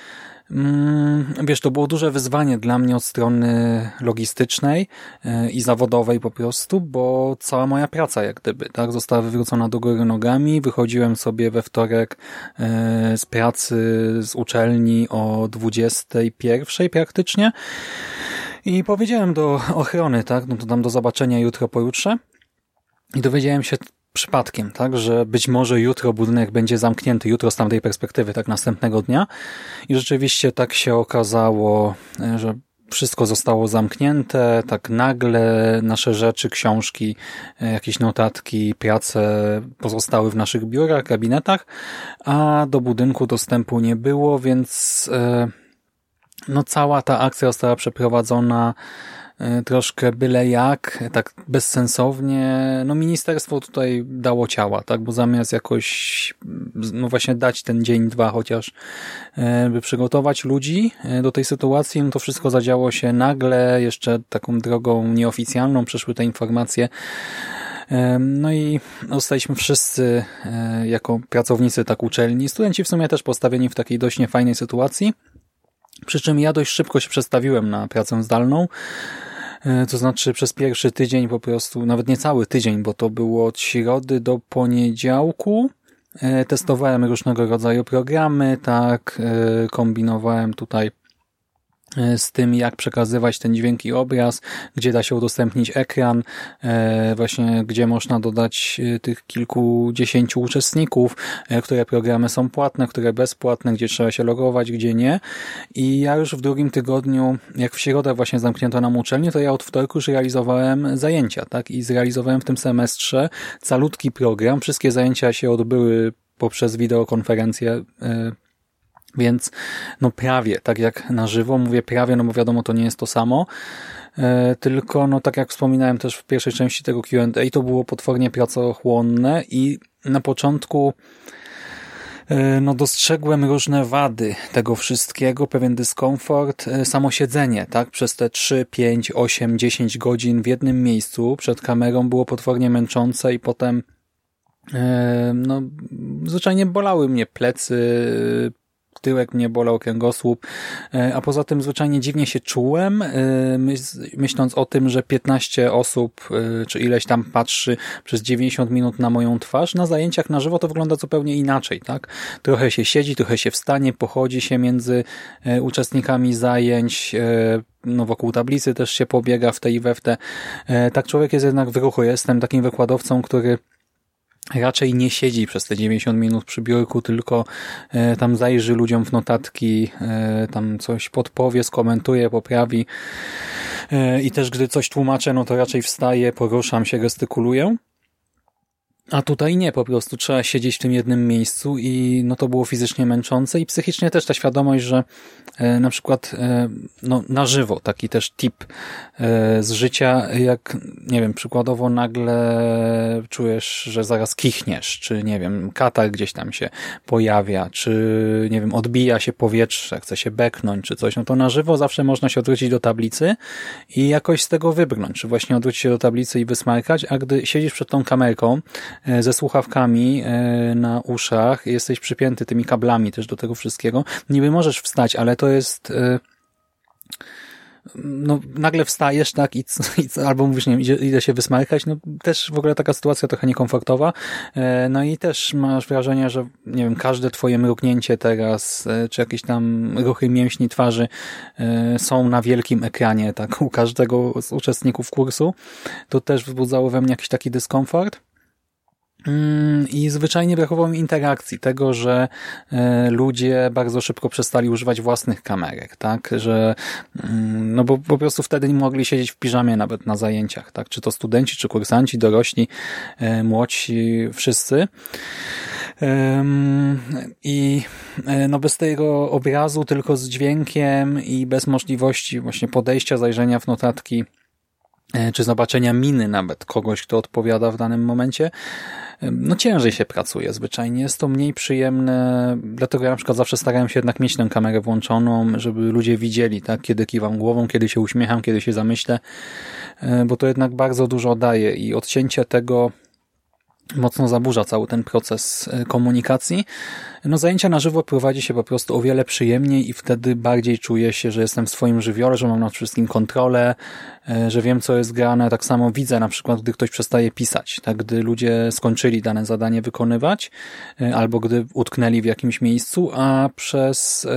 Mm, wiesz, to było duże wyzwanie dla mnie od strony logistycznej e, i zawodowej po prostu, bo cała moja praca jak gdyby tak? Została wywrócona do góry nogami. Wychodziłem sobie we wtorek e, z pracy z uczelni o 21 praktycznie. I powiedziałem do ochrony, tak, no to dam do zobaczenia jutro pojutrze. I dowiedziałem się przypadkiem, tak, że być może jutro budynek będzie zamknięty, jutro z tamtej perspektywy, tak następnego dnia. I rzeczywiście tak się okazało, e, że wszystko zostało zamknięte, tak nagle nasze rzeczy, książki, e, jakieś notatki, prace pozostały w naszych biurach, gabinetach, a do budynku dostępu nie było, więc e, no cała ta akcja została przeprowadzona troszkę byle jak, tak bezsensownie. No ministerstwo tutaj dało ciała, tak, bo zamiast jakoś, no właśnie dać ten dzień, dwa chociaż, e, by przygotować ludzi e, do tej sytuacji, no to wszystko zadziało się nagle, jeszcze taką drogą nieoficjalną przeszły te informacje no i zostaliśmy wszyscy jako pracownicy tak uczelni, studenci w sumie też postawieni w takiej dość niefajnej sytuacji. Przy czym ja dość szybko się przestawiłem na pracę zdalną. E, to znaczy przez pierwszy tydzień po prostu, nawet nie cały tydzień, bo to było od środy do poniedziałku. E, testowałem różnego rodzaju programy, tak, e, kombinowałem tutaj z tym, jak przekazywać ten dźwięk i obraz, gdzie da się udostępnić ekran, e, właśnie gdzie można dodać e, tych kilkudziesięciu uczestników, które programy są płatne, które bezpłatne, gdzie trzeba się logować, gdzie nie. I ja już w drugim tygodniu, jak w środę właśnie zamknięto nam uczelnię, to ja od wtorku już realizowałem zajęcia, tak? I zrealizowałem w tym semestrze calutki program. Wszystkie zajęcia się odbyły poprzez wideokonferencję więc no prawie, tak jak na żywo, mówię prawie, no bo wiadomo, to nie jest to samo, e, tylko no tak jak wspominałem też w pierwszej części tego Q&A, to było potwornie pracochłonne i na początku e, no dostrzegłem różne wady tego wszystkiego, pewien dyskomfort, e, samo siedzenie, tak, przez te 3, 5, 8, 10 godzin w jednym miejscu przed kamerą było potwornie męczące i potem no, zwyczajnie bolały mnie plecy, tyłek mnie bolał, kręgosłup, e, a poza tym zwyczajnie dziwnie się czułem, e, myśląc o tym, że 15 osób, e, czy ileś tam patrzy przez 90 minut na moją twarz, na zajęciach na żywo to wygląda zupełnie inaczej, tak? Trochę się siedzi, trochę się wstanie, pochodzi się między uczestnikami zajęć, no wokół tablicy też się pobiega w tej i we w te. Tak człowiek jest jednak w ruchu. Jestem takim wykładowcą, który raczej nie siedzi przez te 90 minut przy biurku, tylko e, tam zajrzy ludziom w notatki, e, tam coś podpowie, skomentuje, poprawi e, i też gdy coś tłumaczę, no to raczej wstaję, poruszam się, gestykuluję. A tutaj nie, po prostu trzeba siedzieć w tym jednym miejscu i no to było fizycznie męczące i psychicznie też ta świadomość, że e, na przykład e, no, na żywo, taki też tip e, z życia, jak nie wiem, przykładowo nagle czujesz, że zaraz kichniesz, czy nie wiem, katar gdzieś tam się pojawia, czy nie wiem, odbija się powietrze, chce się beknąć, czy coś, no to na żywo zawsze można się odwrócić do tablicy i jakoś z tego wybrnąć, czy właśnie odwrócić się do tablicy i wysmarkać, a gdy siedzisz przed tą kamerką, ze słuchawkami e, na uszach, jesteś przypięty tymi kablami też do tego wszystkiego. Niby możesz wstać, ale to jest e, no, nagle wstajesz, tak, i, i albo mówisz, nie wiem, idę się wysmarkać, no też w ogóle taka sytuacja trochę niekomfortowa, no i też masz wrażenie, że, nie wiem, każde twoje mrugnięcie teraz, czy jakieś tam ruchy mięśni twarzy są na wielkim ekranie, tak, u każdego z uczestników kursu, to też wzbudzało we mnie jakiś taki dyskomfort. Mm, I zwyczajnie brakowało mi interakcji, tego, że e, ludzie bardzo szybko przestali używać własnych kamerek, tak, że mm, no bo po prostu wtedy nie mogli siedzieć w piżamie nawet na zajęciach, tak, czy to studenci, czy kursanci, dorośli, e, młodsi, wszyscy. I e, no bez tego obrazu, tylko z dźwiękiem i bez możliwości właśnie podejścia, zajrzenia w notatki, czy zobaczenia miny nawet kogoś, kto odpowiada w danym momencie, no ciężej się pracuje zwyczajnie. Jest to mniej przyjemne, dlatego ja na przykład zawsze starałem się jednak mieć tę kamerę włączoną, żeby ludzie widzieli, tak, kiedy kiwam głową, kiedy się uśmiecham, kiedy się zamyślę, e, bo to jednak bardzo dużo daje i odcięcie tego mocno zaburza cały ten proces e, komunikacji. No zajęcia na żywo prowadzi się po prostu o wiele przyjemniej i wtedy bardziej czuję się, że jestem w swoim żywiole, że mam nad wszystkim kontrolę, e, że wiem co jest grane. Tak samo widzę na przykład, gdy ktoś przestaje pisać, tak gdy ludzie skończyli dane zadanie wykonywać e, albo gdy utknęli w jakimś miejscu, a przez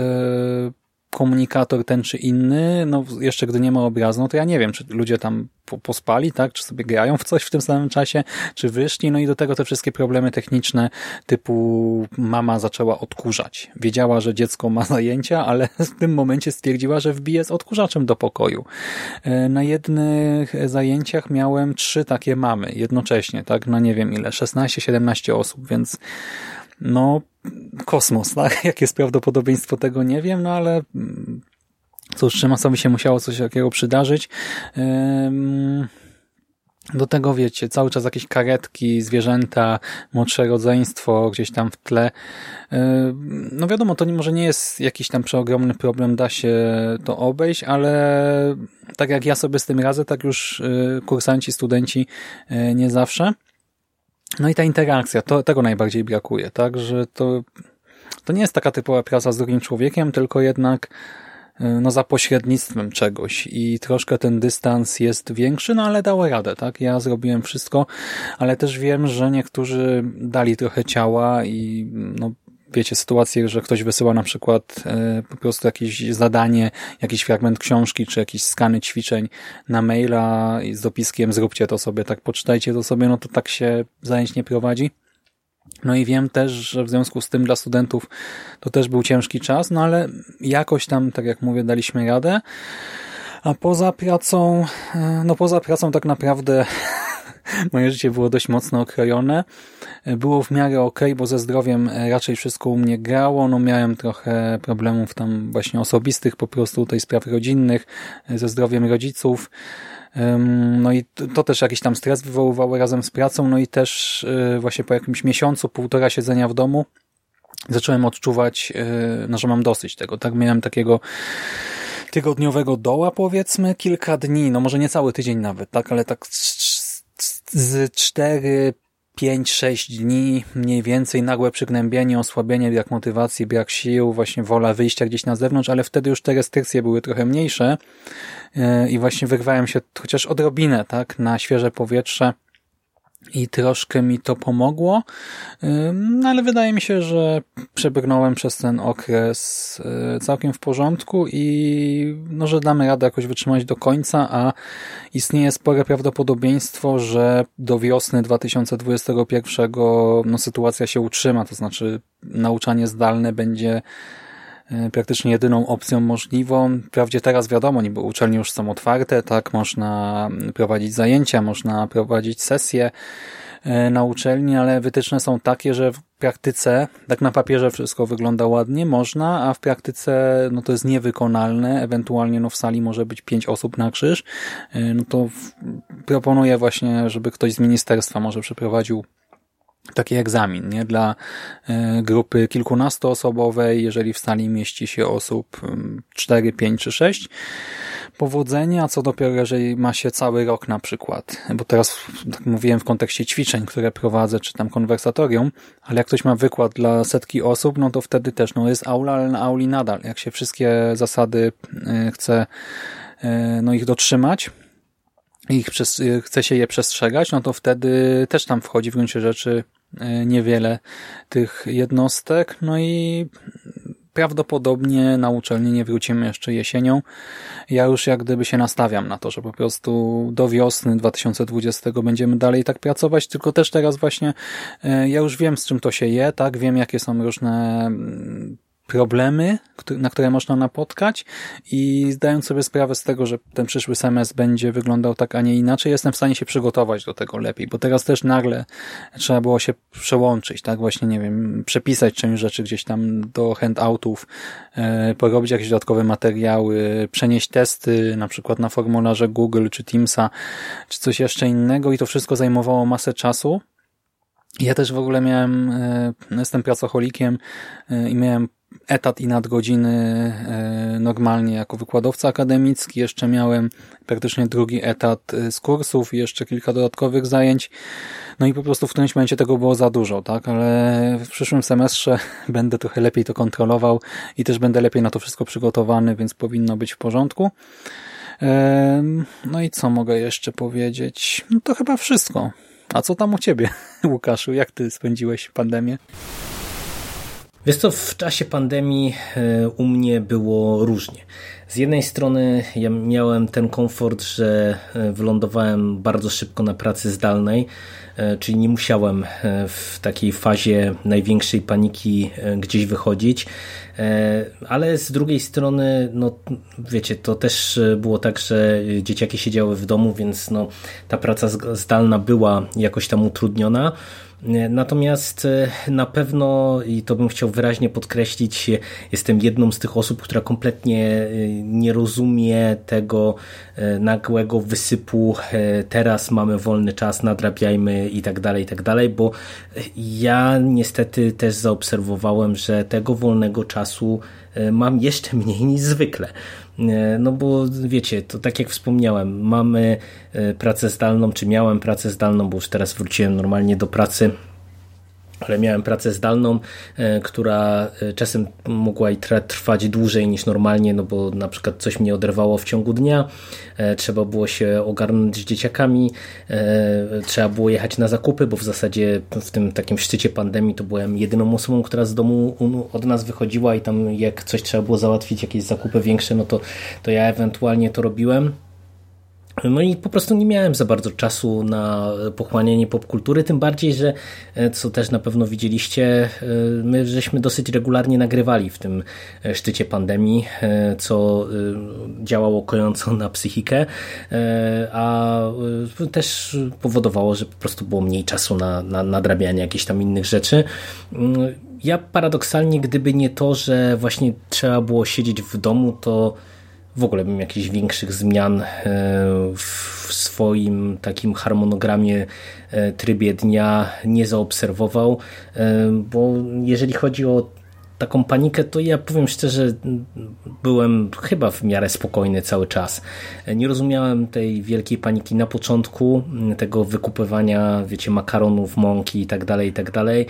komunikator ten czy inny, no jeszcze gdy nie ma obrazu, no to ja nie wiem, czy ludzie tam pospali, tak, czy sobie grają w coś w tym samym czasie, czy wyszli, no i do tego te wszystkie problemy techniczne typu mama zaczęła odkurzać. Wiedziała, że dziecko ma zajęcia, ale w tym momencie stwierdziła, że wbije z odkurzaczem do pokoju. E, na jednych zajęciach miałem trzy takie mamy jednocześnie, tak, na nie wiem ile, 16-17 osób, więc no kosmos, tak? Jakie jest prawdopodobieństwo tego, nie wiem, no ale mm, cóż, Szymasowi się musiało coś takiego przydarzyć. Do tego wiecie, cały czas jakieś karetki, zwierzęta, młodsze rodzeństwo gdzieś tam w tle. No wiadomo, to może nie jest jakiś tam przeogromny problem, da się to obejść, ale tak jak ja sobie z tym radzę, tak już y, kursanci, studenci y, nie zawsze. No i ta interakcja, to, tego najbardziej brakuje, tak, że to, to nie jest taka typowa praca z drugim człowiekiem, tylko jednak y, no za pośrednictwem czegoś i troszkę ten dystans jest większy, no ale dało radę, tak? Ja zrobiłem wszystko, ale też wiem, że niektórzy dali trochę ciała i no wiecie, sytuację, że ktoś wysyła na przykład e, po prostu jakieś zadanie, jakiś fragment książki, czy jakieś skany ćwiczeń na maila z dopiskiem zróbcie to sobie, tak poczytajcie to sobie, no to tak się zajęć nie prowadzi. No i wiem też, że w związku z tym dla studentów to też był ciężki czas, no ale jakoś tam, tak jak mówię, daliśmy radę. A poza pracą, e, no poza pracą tak naprawdę moje życie było dość mocno okrojone. Było w miarę ok, bo ze zdrowiem raczej wszystko u mnie grało. No miałem trochę problemów tam właśnie osobistych, po prostu tutaj spraw rodzinnych, ze zdrowiem rodziców. No i to też jakiś tam stres wywoływało razem z pracą, no i też e, właśnie po jakimś miesiącu, półtora siedzenia w domu zacząłem odczuwać, e, no, że mam dosyć tego. Tak miałem takiego tygodniowego doła powiedzmy, kilka dni, no może nie cały tydzień nawet, tak, ale tak z 4, 5, 6 dni mniej więcej nagłe przygnębienie, osłabienie, brak motywacji, brak sił, właśnie wola wyjścia gdzieś na zewnątrz, ale wtedy już te restrykcje były trochę mniejsze e, i właśnie wyrwałem się chociaż odrobinę tak, na świeże powietrze i troszkę mi to pomogło, no ale wydaje mi się, że przebrnąłem przez ten okres y, całkiem w porządku i no, że damy radę jakoś wytrzymać do końca, a istnieje spore prawdopodobieństwo, że do wiosny 2021 no, sytuacja się utrzyma, to znaczy nauczanie zdalne będzie praktycznie jedyną opcją możliwą. Wprawdzie teraz wiadomo, niby uczelnie już są otwarte, tak, można prowadzić zajęcia, można prowadzić sesje, e, na uczelni, ale wytyczne są takie, że w praktyce, tak na papierze wszystko wygląda ładnie, można, a w praktyce no to jest niewykonalne, ewentualnie no w sali może być pięć osób na krzyż, e, no to proponuję właśnie, żeby ktoś z ministerstwa może przeprowadził taki egzamin nie? dla e, grupy kilkunastoosobowej, jeżeli w sali mieści się osób 4, 5 czy 6 powodzenia, a co dopiero jeżeli ma się cały rok na przykład. Bo teraz, tak mówiłem w kontekście ćwiczeń, które prowadzę, czy tam konwersatorium, ale jak ktoś ma wykład dla setki osób, no to wtedy też no jest aula, ale na auli nadal. Jak się wszystkie zasady e, chce e, no ich dotrzymać, przez, chce się je przestrzegać, no to wtedy też tam wchodzi w gruncie rzeczy niewiele tych jednostek. No i prawdopodobnie na uczelni nie wrócimy jeszcze jesienią. Ja już jak gdyby się nastawiam na to, że po prostu do wiosny 2020 będziemy dalej tak pracować, tylko też teraz właśnie e, ja już wiem z czym to się je, tak, wiem jakie są różne mm, problemy, na które można napotkać i zdając sobie sprawę z tego, że ten przyszły semestr będzie wyglądał tak, a nie inaczej, jestem w stanie się przygotować do tego lepiej, bo teraz też nagle trzeba było się przełączyć, tak, właśnie, nie wiem, przepisać część rzeczy gdzieś tam do handoutów, e, porobić jakieś dodatkowe materiały, przenieść testy, na przykład na formularze Google czy Teamsa, czy coś jeszcze innego i to wszystko zajmowało masę czasu, ja też w ogóle miałem, e, jestem pracocholikiem e, i miałem etat i nadgodziny e, normalnie jako wykładowca akademicki. Jeszcze miałem praktycznie drugi etat e, z kursów jeszcze kilka dodatkowych zajęć. No i po prostu w którymś momencie tego było za dużo, tak? Ale w przyszłym semestrze będę trochę lepiej to kontrolował i też będę lepiej na to wszystko przygotowany, więc powinno być w porządku. No i co mogę jeszcze powiedzieć? No to chyba wszystko. A co tam u ciebie, Łukaszu? Jak ty spędziłeś pandemię? Wiesz co, w czasie pandemii e, u mnie było różnie. Z jednej strony ja miałem ten komfort, że e, wylądowałem bardzo szybko na pracy zdalnej, e, czyli nie musiałem w takiej fazie największej paniki gdzieś wychodzić, ale z drugiej strony, no wiecie, to też było tak, że dzieciaki siedziały w domu, więc no, ta praca zdalna była jakoś tam utrudniona. Natomiast e, na pewno, i to bym chciał wyraźnie podkreślić, jestem jedną z tych osób, która kompletnie e, nie rozumie tego e, nagłego wysypu. Teraz mamy wolny czas, nadrabiajmy i tak dalej, i tak dalej, bo ja niestety też zaobserwowałem, że tego wolnego czasu mam jeszcze mniej niż zwykle. No bo wiecie, to tak jak wspomniałem, mamy e, pracę zdalną, czy miałem pracę zdalną, bo już teraz wróciłem normalnie do pracy ale miałem pracę zdalną, e, która e, czasem mogła i trwać dłużej niż normalnie, no bo na przykład coś mnie oderwało w ciągu dnia, trzeba było się ogarnąć z dzieciakami, trzeba było jechać na zakupy, bo w zasadzie w tym takim szczycie pandemii to byłem jedyną osobą, która z domu od nas wychodziła i tam jak coś trzeba było załatwić, jakieś zakupy większe, no to, to ja ewentualnie to robiłem. No i po prostu nie miałem za bardzo czasu na pochłanianie popkultury, tym bardziej, że e, co też na pewno widzieliście, e, my żeśmy dosyć regularnie nagrywali w tym e, szczycie pandemii, co działało kojąco na psychikę, a też powodowało, że po prostu było mniej czasu na, na nadrabianie jakichś tam innych rzeczy. Mm, ja paradoksalnie, gdyby nie to, że właśnie trzeba było siedzieć w domu, to w ogóle bym jakichś większych zmian e, w swoim takim harmonogramie, e, trybie dnia nie zaobserwował, e, bo jeżeli chodzi o taką panikę, to ja powiem szczerze, byłem chyba w miarę spokojny cały czas. Nie rozumiałem tej wielkiej paniki na początku, tego wykupywania, wiecie, makaronów, mąki i tak dalej, i tak dalej.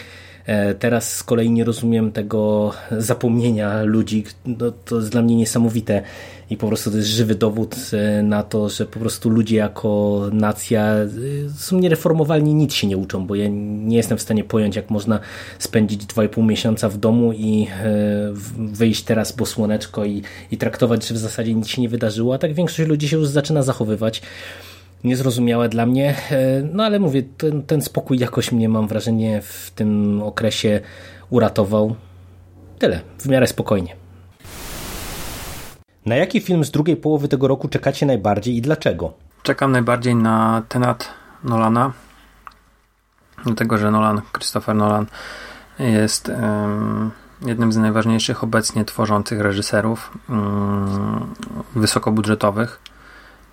Teraz z kolei nie rozumiem tego zapomnienia ludzi. No, to jest dla mnie niesamowite i po prostu to jest żywy dowód e, na to, że po prostu ludzie jako nacja e, są niereformowalni, nic się nie uczą, bo ja nie jestem w stanie pojąć, jak można spędzić 2,5 miesiąca w domu i e, wyjść teraz po słoneczko i, i traktować, że w zasadzie nic się nie wydarzyło, a tak większość ludzi się już zaczyna zachowywać niezrozumiałe dla mnie. No ale mówię, ten, ten spokój jakoś mnie mam wrażenie w tym okresie uratował. Tyle, w miarę spokojnie. Na jaki film z drugiej połowy tego roku czekacie najbardziej i dlaczego? Czekam najbardziej na Tenat Nolana. Dlatego, że Nolan, Christopher Nolan jest um, jednym z najważniejszych obecnie tworzących reżyserów um, wysokobudżetowych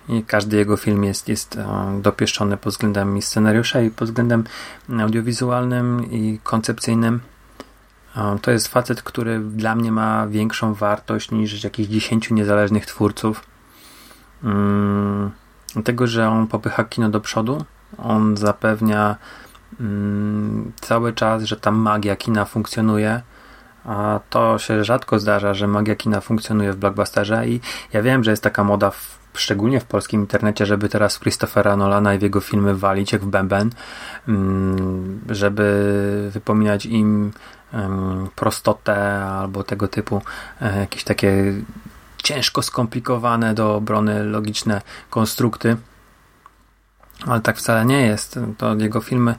i każdy jego film jest, jest dopieszczony pod względem scenariusza i pod względem audiowizualnym i koncepcyjnym. To jest facet, który dla mnie ma większą wartość niż jakichś 10 niezależnych twórców. Um, dlatego, że on popycha kino do przodu, on zapewnia um, cały czas, że ta magia kina funkcjonuje, a to się rzadko zdarza, że magia kina funkcjonuje w blockbusterze. I ja wiem, że jest taka moda w, szczególnie w polskim internecie, żeby teraz Christophera Nolana i w jego filmy walić jak w bęben, um, żeby wypominać im prostotę albo tego typu e, jakieś takie ciężko skomplikowane do obrony logiczne konstrukty. Ale tak wcale nie jest. To jego filmy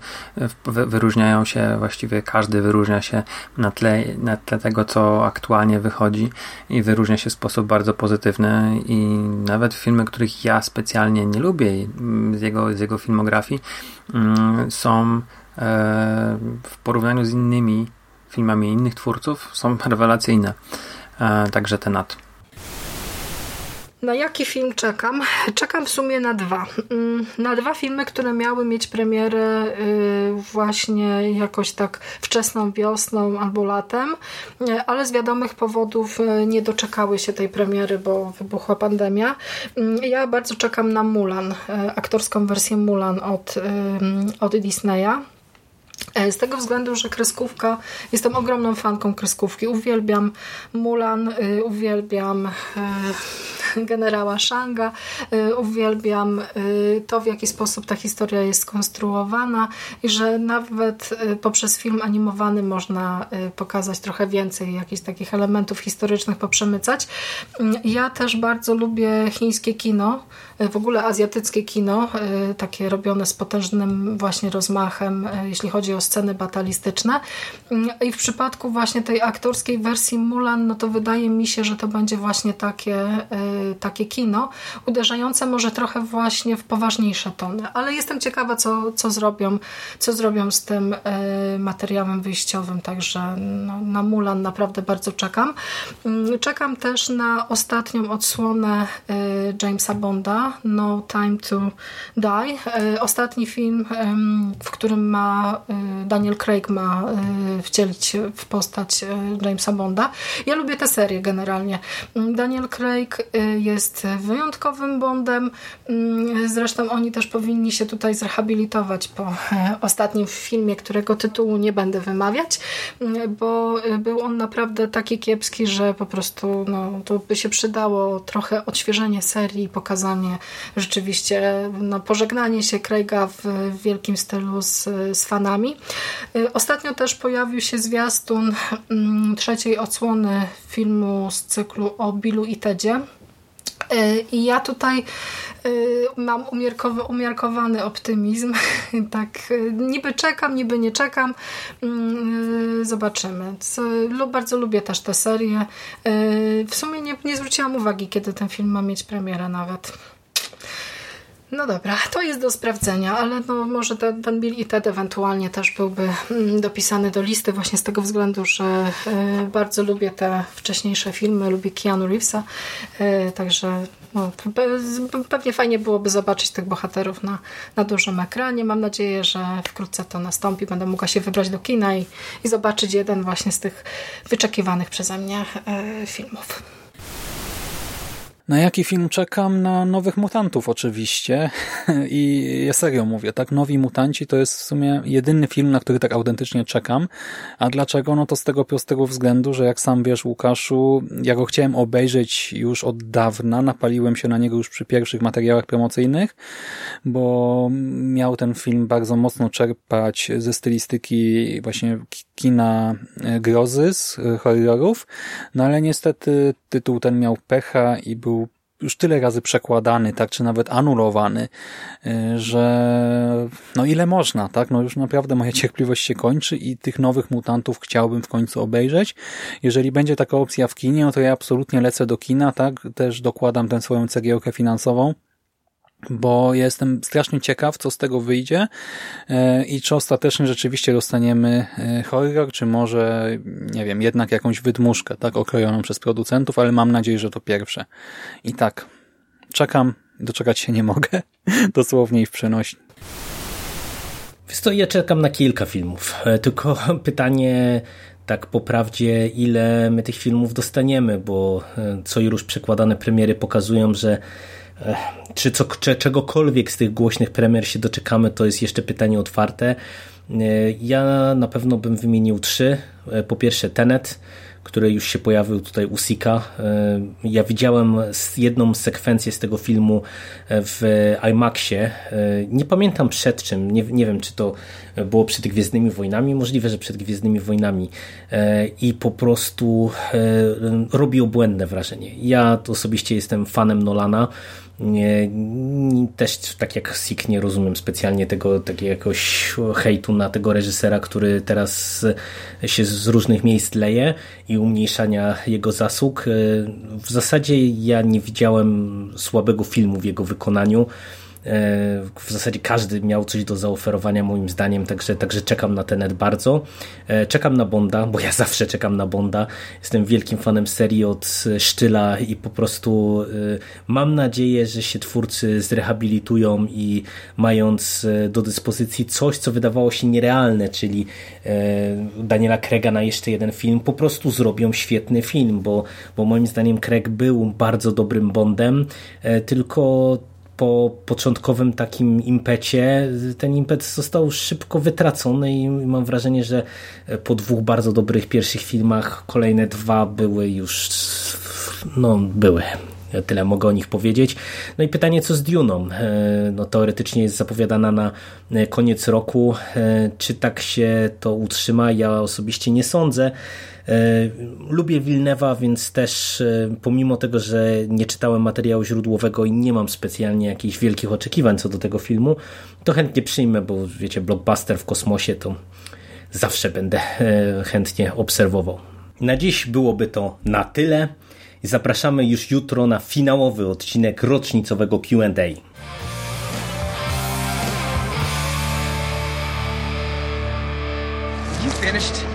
wyróżniają się, właściwie każdy wyróżnia się na tle, na tle tego, co aktualnie wychodzi i wyróżnia się w sposób bardzo pozytywny. I nawet filmy, których ja specjalnie nie lubię z jego, z jego filmografii, mm, są e, w porównaniu z innymi filmami innych twórców są rewelacyjne. E, także tenat. Na jaki film czekam? Czekam w sumie na dwa. Mm, na dwa filmy, które miały mieć premierę y, właśnie jakoś tak wczesną wiosną albo latem, y, ale z wiadomych powodów y, nie doczekały się tej premiery, bo wybuchła pandemia. Mm, ja bardzo czekam na Mulan, aktorską wersję Mulan od, od Disneya. E, z tego względu, że kreskówka, jestem ogromną fanką kreskówki. Uwielbiam Mulan, y, uwielbiam e, generała Shanga, uwielbiam to, w jaki sposób ta historia jest skonstruowana i że nawet poprzez film animowany można pokazać trochę więcej jakichś takich elementów historycznych, poprzemycać. Mm, ja też bardzo lubię chińskie kino, w ogóle azjatyckie kino, takie robione z potężnym właśnie rozmachem, jeśli chodzi o sceny batalistyczne. I w przypadku właśnie tej aktorskiej wersji Mulan, no to wydaje mi się, że to będzie właśnie takie, e, takie kino, uderzające może trochę właśnie w poważniejsze tony. Ale jestem ciekawa, co, co, zrobią, co zrobią z tym e, materiałem wyjściowym, także no, na Mulan naprawdę bardzo czekam. Mm, czekam też na ostatnią odsłonę e, Jamesa Bonda, No Time to Die. Ostatni film, w którym ma Daniel Craig ma y, wcielić w postać Jamesa Bonda. Ja lubię tę serię generalnie. Daniel Craig jest wyjątkowym Bondem. Zresztą oni też powinni się tutaj zrehabilitować po ostatnim filmie, którego tytułu nie będę wymawiać, bo był on naprawdę taki kiepski, że po prostu no, to by się przydało trochę odświeżenie serii i pokazanie rzeczywiście no, pożegnanie się Craiga w wielkim stylu z, z fanami. Y, ostatnio też pojawił się zwiastun mm, trzeciej odsłony filmu z cyklu o Billu i Tedzie. Y, I ja tutaj y, mam umiarkowany optymizm. tak, niby czekam, niby nie czekam. Mm, zobaczymy. Bardzo lubię też tę serię. W sumie nie, nie zwróciłam uwagi, kiedy ten film ma mieć premierę nawet. No dobra, to jest do sprawdzenia, ale no może ten, ten Bill i Ted ewentualnie też byłby mm, dopisany do listy właśnie z tego względu, że y, bardzo lubię te wcześniejsze filmy, lubię Keanu Reevesa, y, także no, pewnie fajnie byłoby zobaczyć tych bohaterów na, na dużym ekranie. Mam nadzieję, że wkrótce to nastąpi. Będę mogła się wybrać do kina i, i zobaczyć jeden właśnie z tych wyczekiwanych przeze mnie y, filmów. Na jaki film czekam? Na Nowych Mutantów oczywiście. I ja serio mówię, tak? Nowi Mutanci to jest w sumie jedyny film, na który tak autentycznie czekam. A dlaczego? No to z tego prostego względu, że jak sam wiesz Łukaszu, ja go chciałem obejrzeć już od dawna. Napaliłem się na niego już przy pierwszych materiałach promocyjnych, bo miał ten film bardzo mocno czerpać ze stylistyki właśnie kina grozy, z horrorów. No ale niestety tytuł ten miał pecha i był już tyle razy przekładany, tak, czy nawet anulowany, y, że no ile można, tak, no już naprawdę moja cierpliwość się kończy i tych nowych mutantów chciałbym w końcu obejrzeć. Jeżeli będzie taka opcja w kinie, no to ja absolutnie lecę do kina, tak, też dokładam tę swoją cegiełkę finansową bo jestem strasznie ciekaw, co z tego wyjdzie e, i czy ostatecznie rzeczywiście dostaniemy e, horror, czy może, nie wiem, jednak jakąś wydmuszkę, tak, okrojoną przez producentów, ale mam nadzieję, że to pierwsze. I tak, czekam, doczekać się nie mogę, dosłownie i w przenośni. Wiesz ja czekam na kilka filmów, e, tylko pytanie tak po prawdzie, ile my tych filmów dostaniemy, bo co już przekładane premiery pokazują, że czy, co, czy czegokolwiek z tych głośnych premier się doczekamy, to jest jeszcze pytanie otwarte. E, ja na pewno bym wymienił trzy. E, po pierwsze Tenet, który już się pojawił tutaj u Sika. E, ja widziałem jedną sekwencję z tego filmu w IMAXie. Nie pamiętam przed czym, nie, nie wiem czy to było przed Gwiezdnymi Wojnami, możliwe, że przed Gwiezdnymi Wojnami i po prostu robi obłędne wrażenie. Ja osobiście jestem fanem Nolana, nie, też tak jak Sik nie rozumiem specjalnie tego takiego jakoś hejtu na tego reżysera, który teraz się z różnych miejsc leje i umniejszania jego zasług. W zasadzie ja nie widziałem słabego filmu w jego wykonaniu. W zasadzie każdy miał coś do zaoferowania moim zdaniem, także, także czekam na Tenet bardzo. E, czekam na Bonda, bo ja zawsze czekam na Bonda. Jestem wielkim fanem serii od Sztyla i po prostu e, mam nadzieję, że się twórcy zrehabilitują i mając e, do dyspozycji coś, co wydawało się nierealne, czyli Daniela Krega na jeszcze jeden film, po prostu zrobią świetny film, bo, bo moim zdaniem Craig był bardzo dobrym Bondem, tylko po początkowym takim impecie ten impet został szybko wytracony i mam wrażenie, że po dwóch bardzo dobrych pierwszych filmach kolejne dwa były już no były Tyle mogę o nich powiedzieć. No i pytanie, co z Duną? E, no, teoretycznie jest zapowiadana na koniec roku. E, czy tak się to utrzyma? Ja osobiście nie sądzę. E, lubię Wilnewa, więc też e, pomimo tego, że nie czytałem materiału źródłowego i nie mam specjalnie jakichś wielkich oczekiwań co do tego filmu, to chętnie przyjmę, bo wiecie, blockbuster w kosmosie to zawsze będę e, chętnie obserwował. Na dziś byłoby to na tyle. Zapraszamy już jutro na finałowy odcinek rocznicowego Q&A. Finished?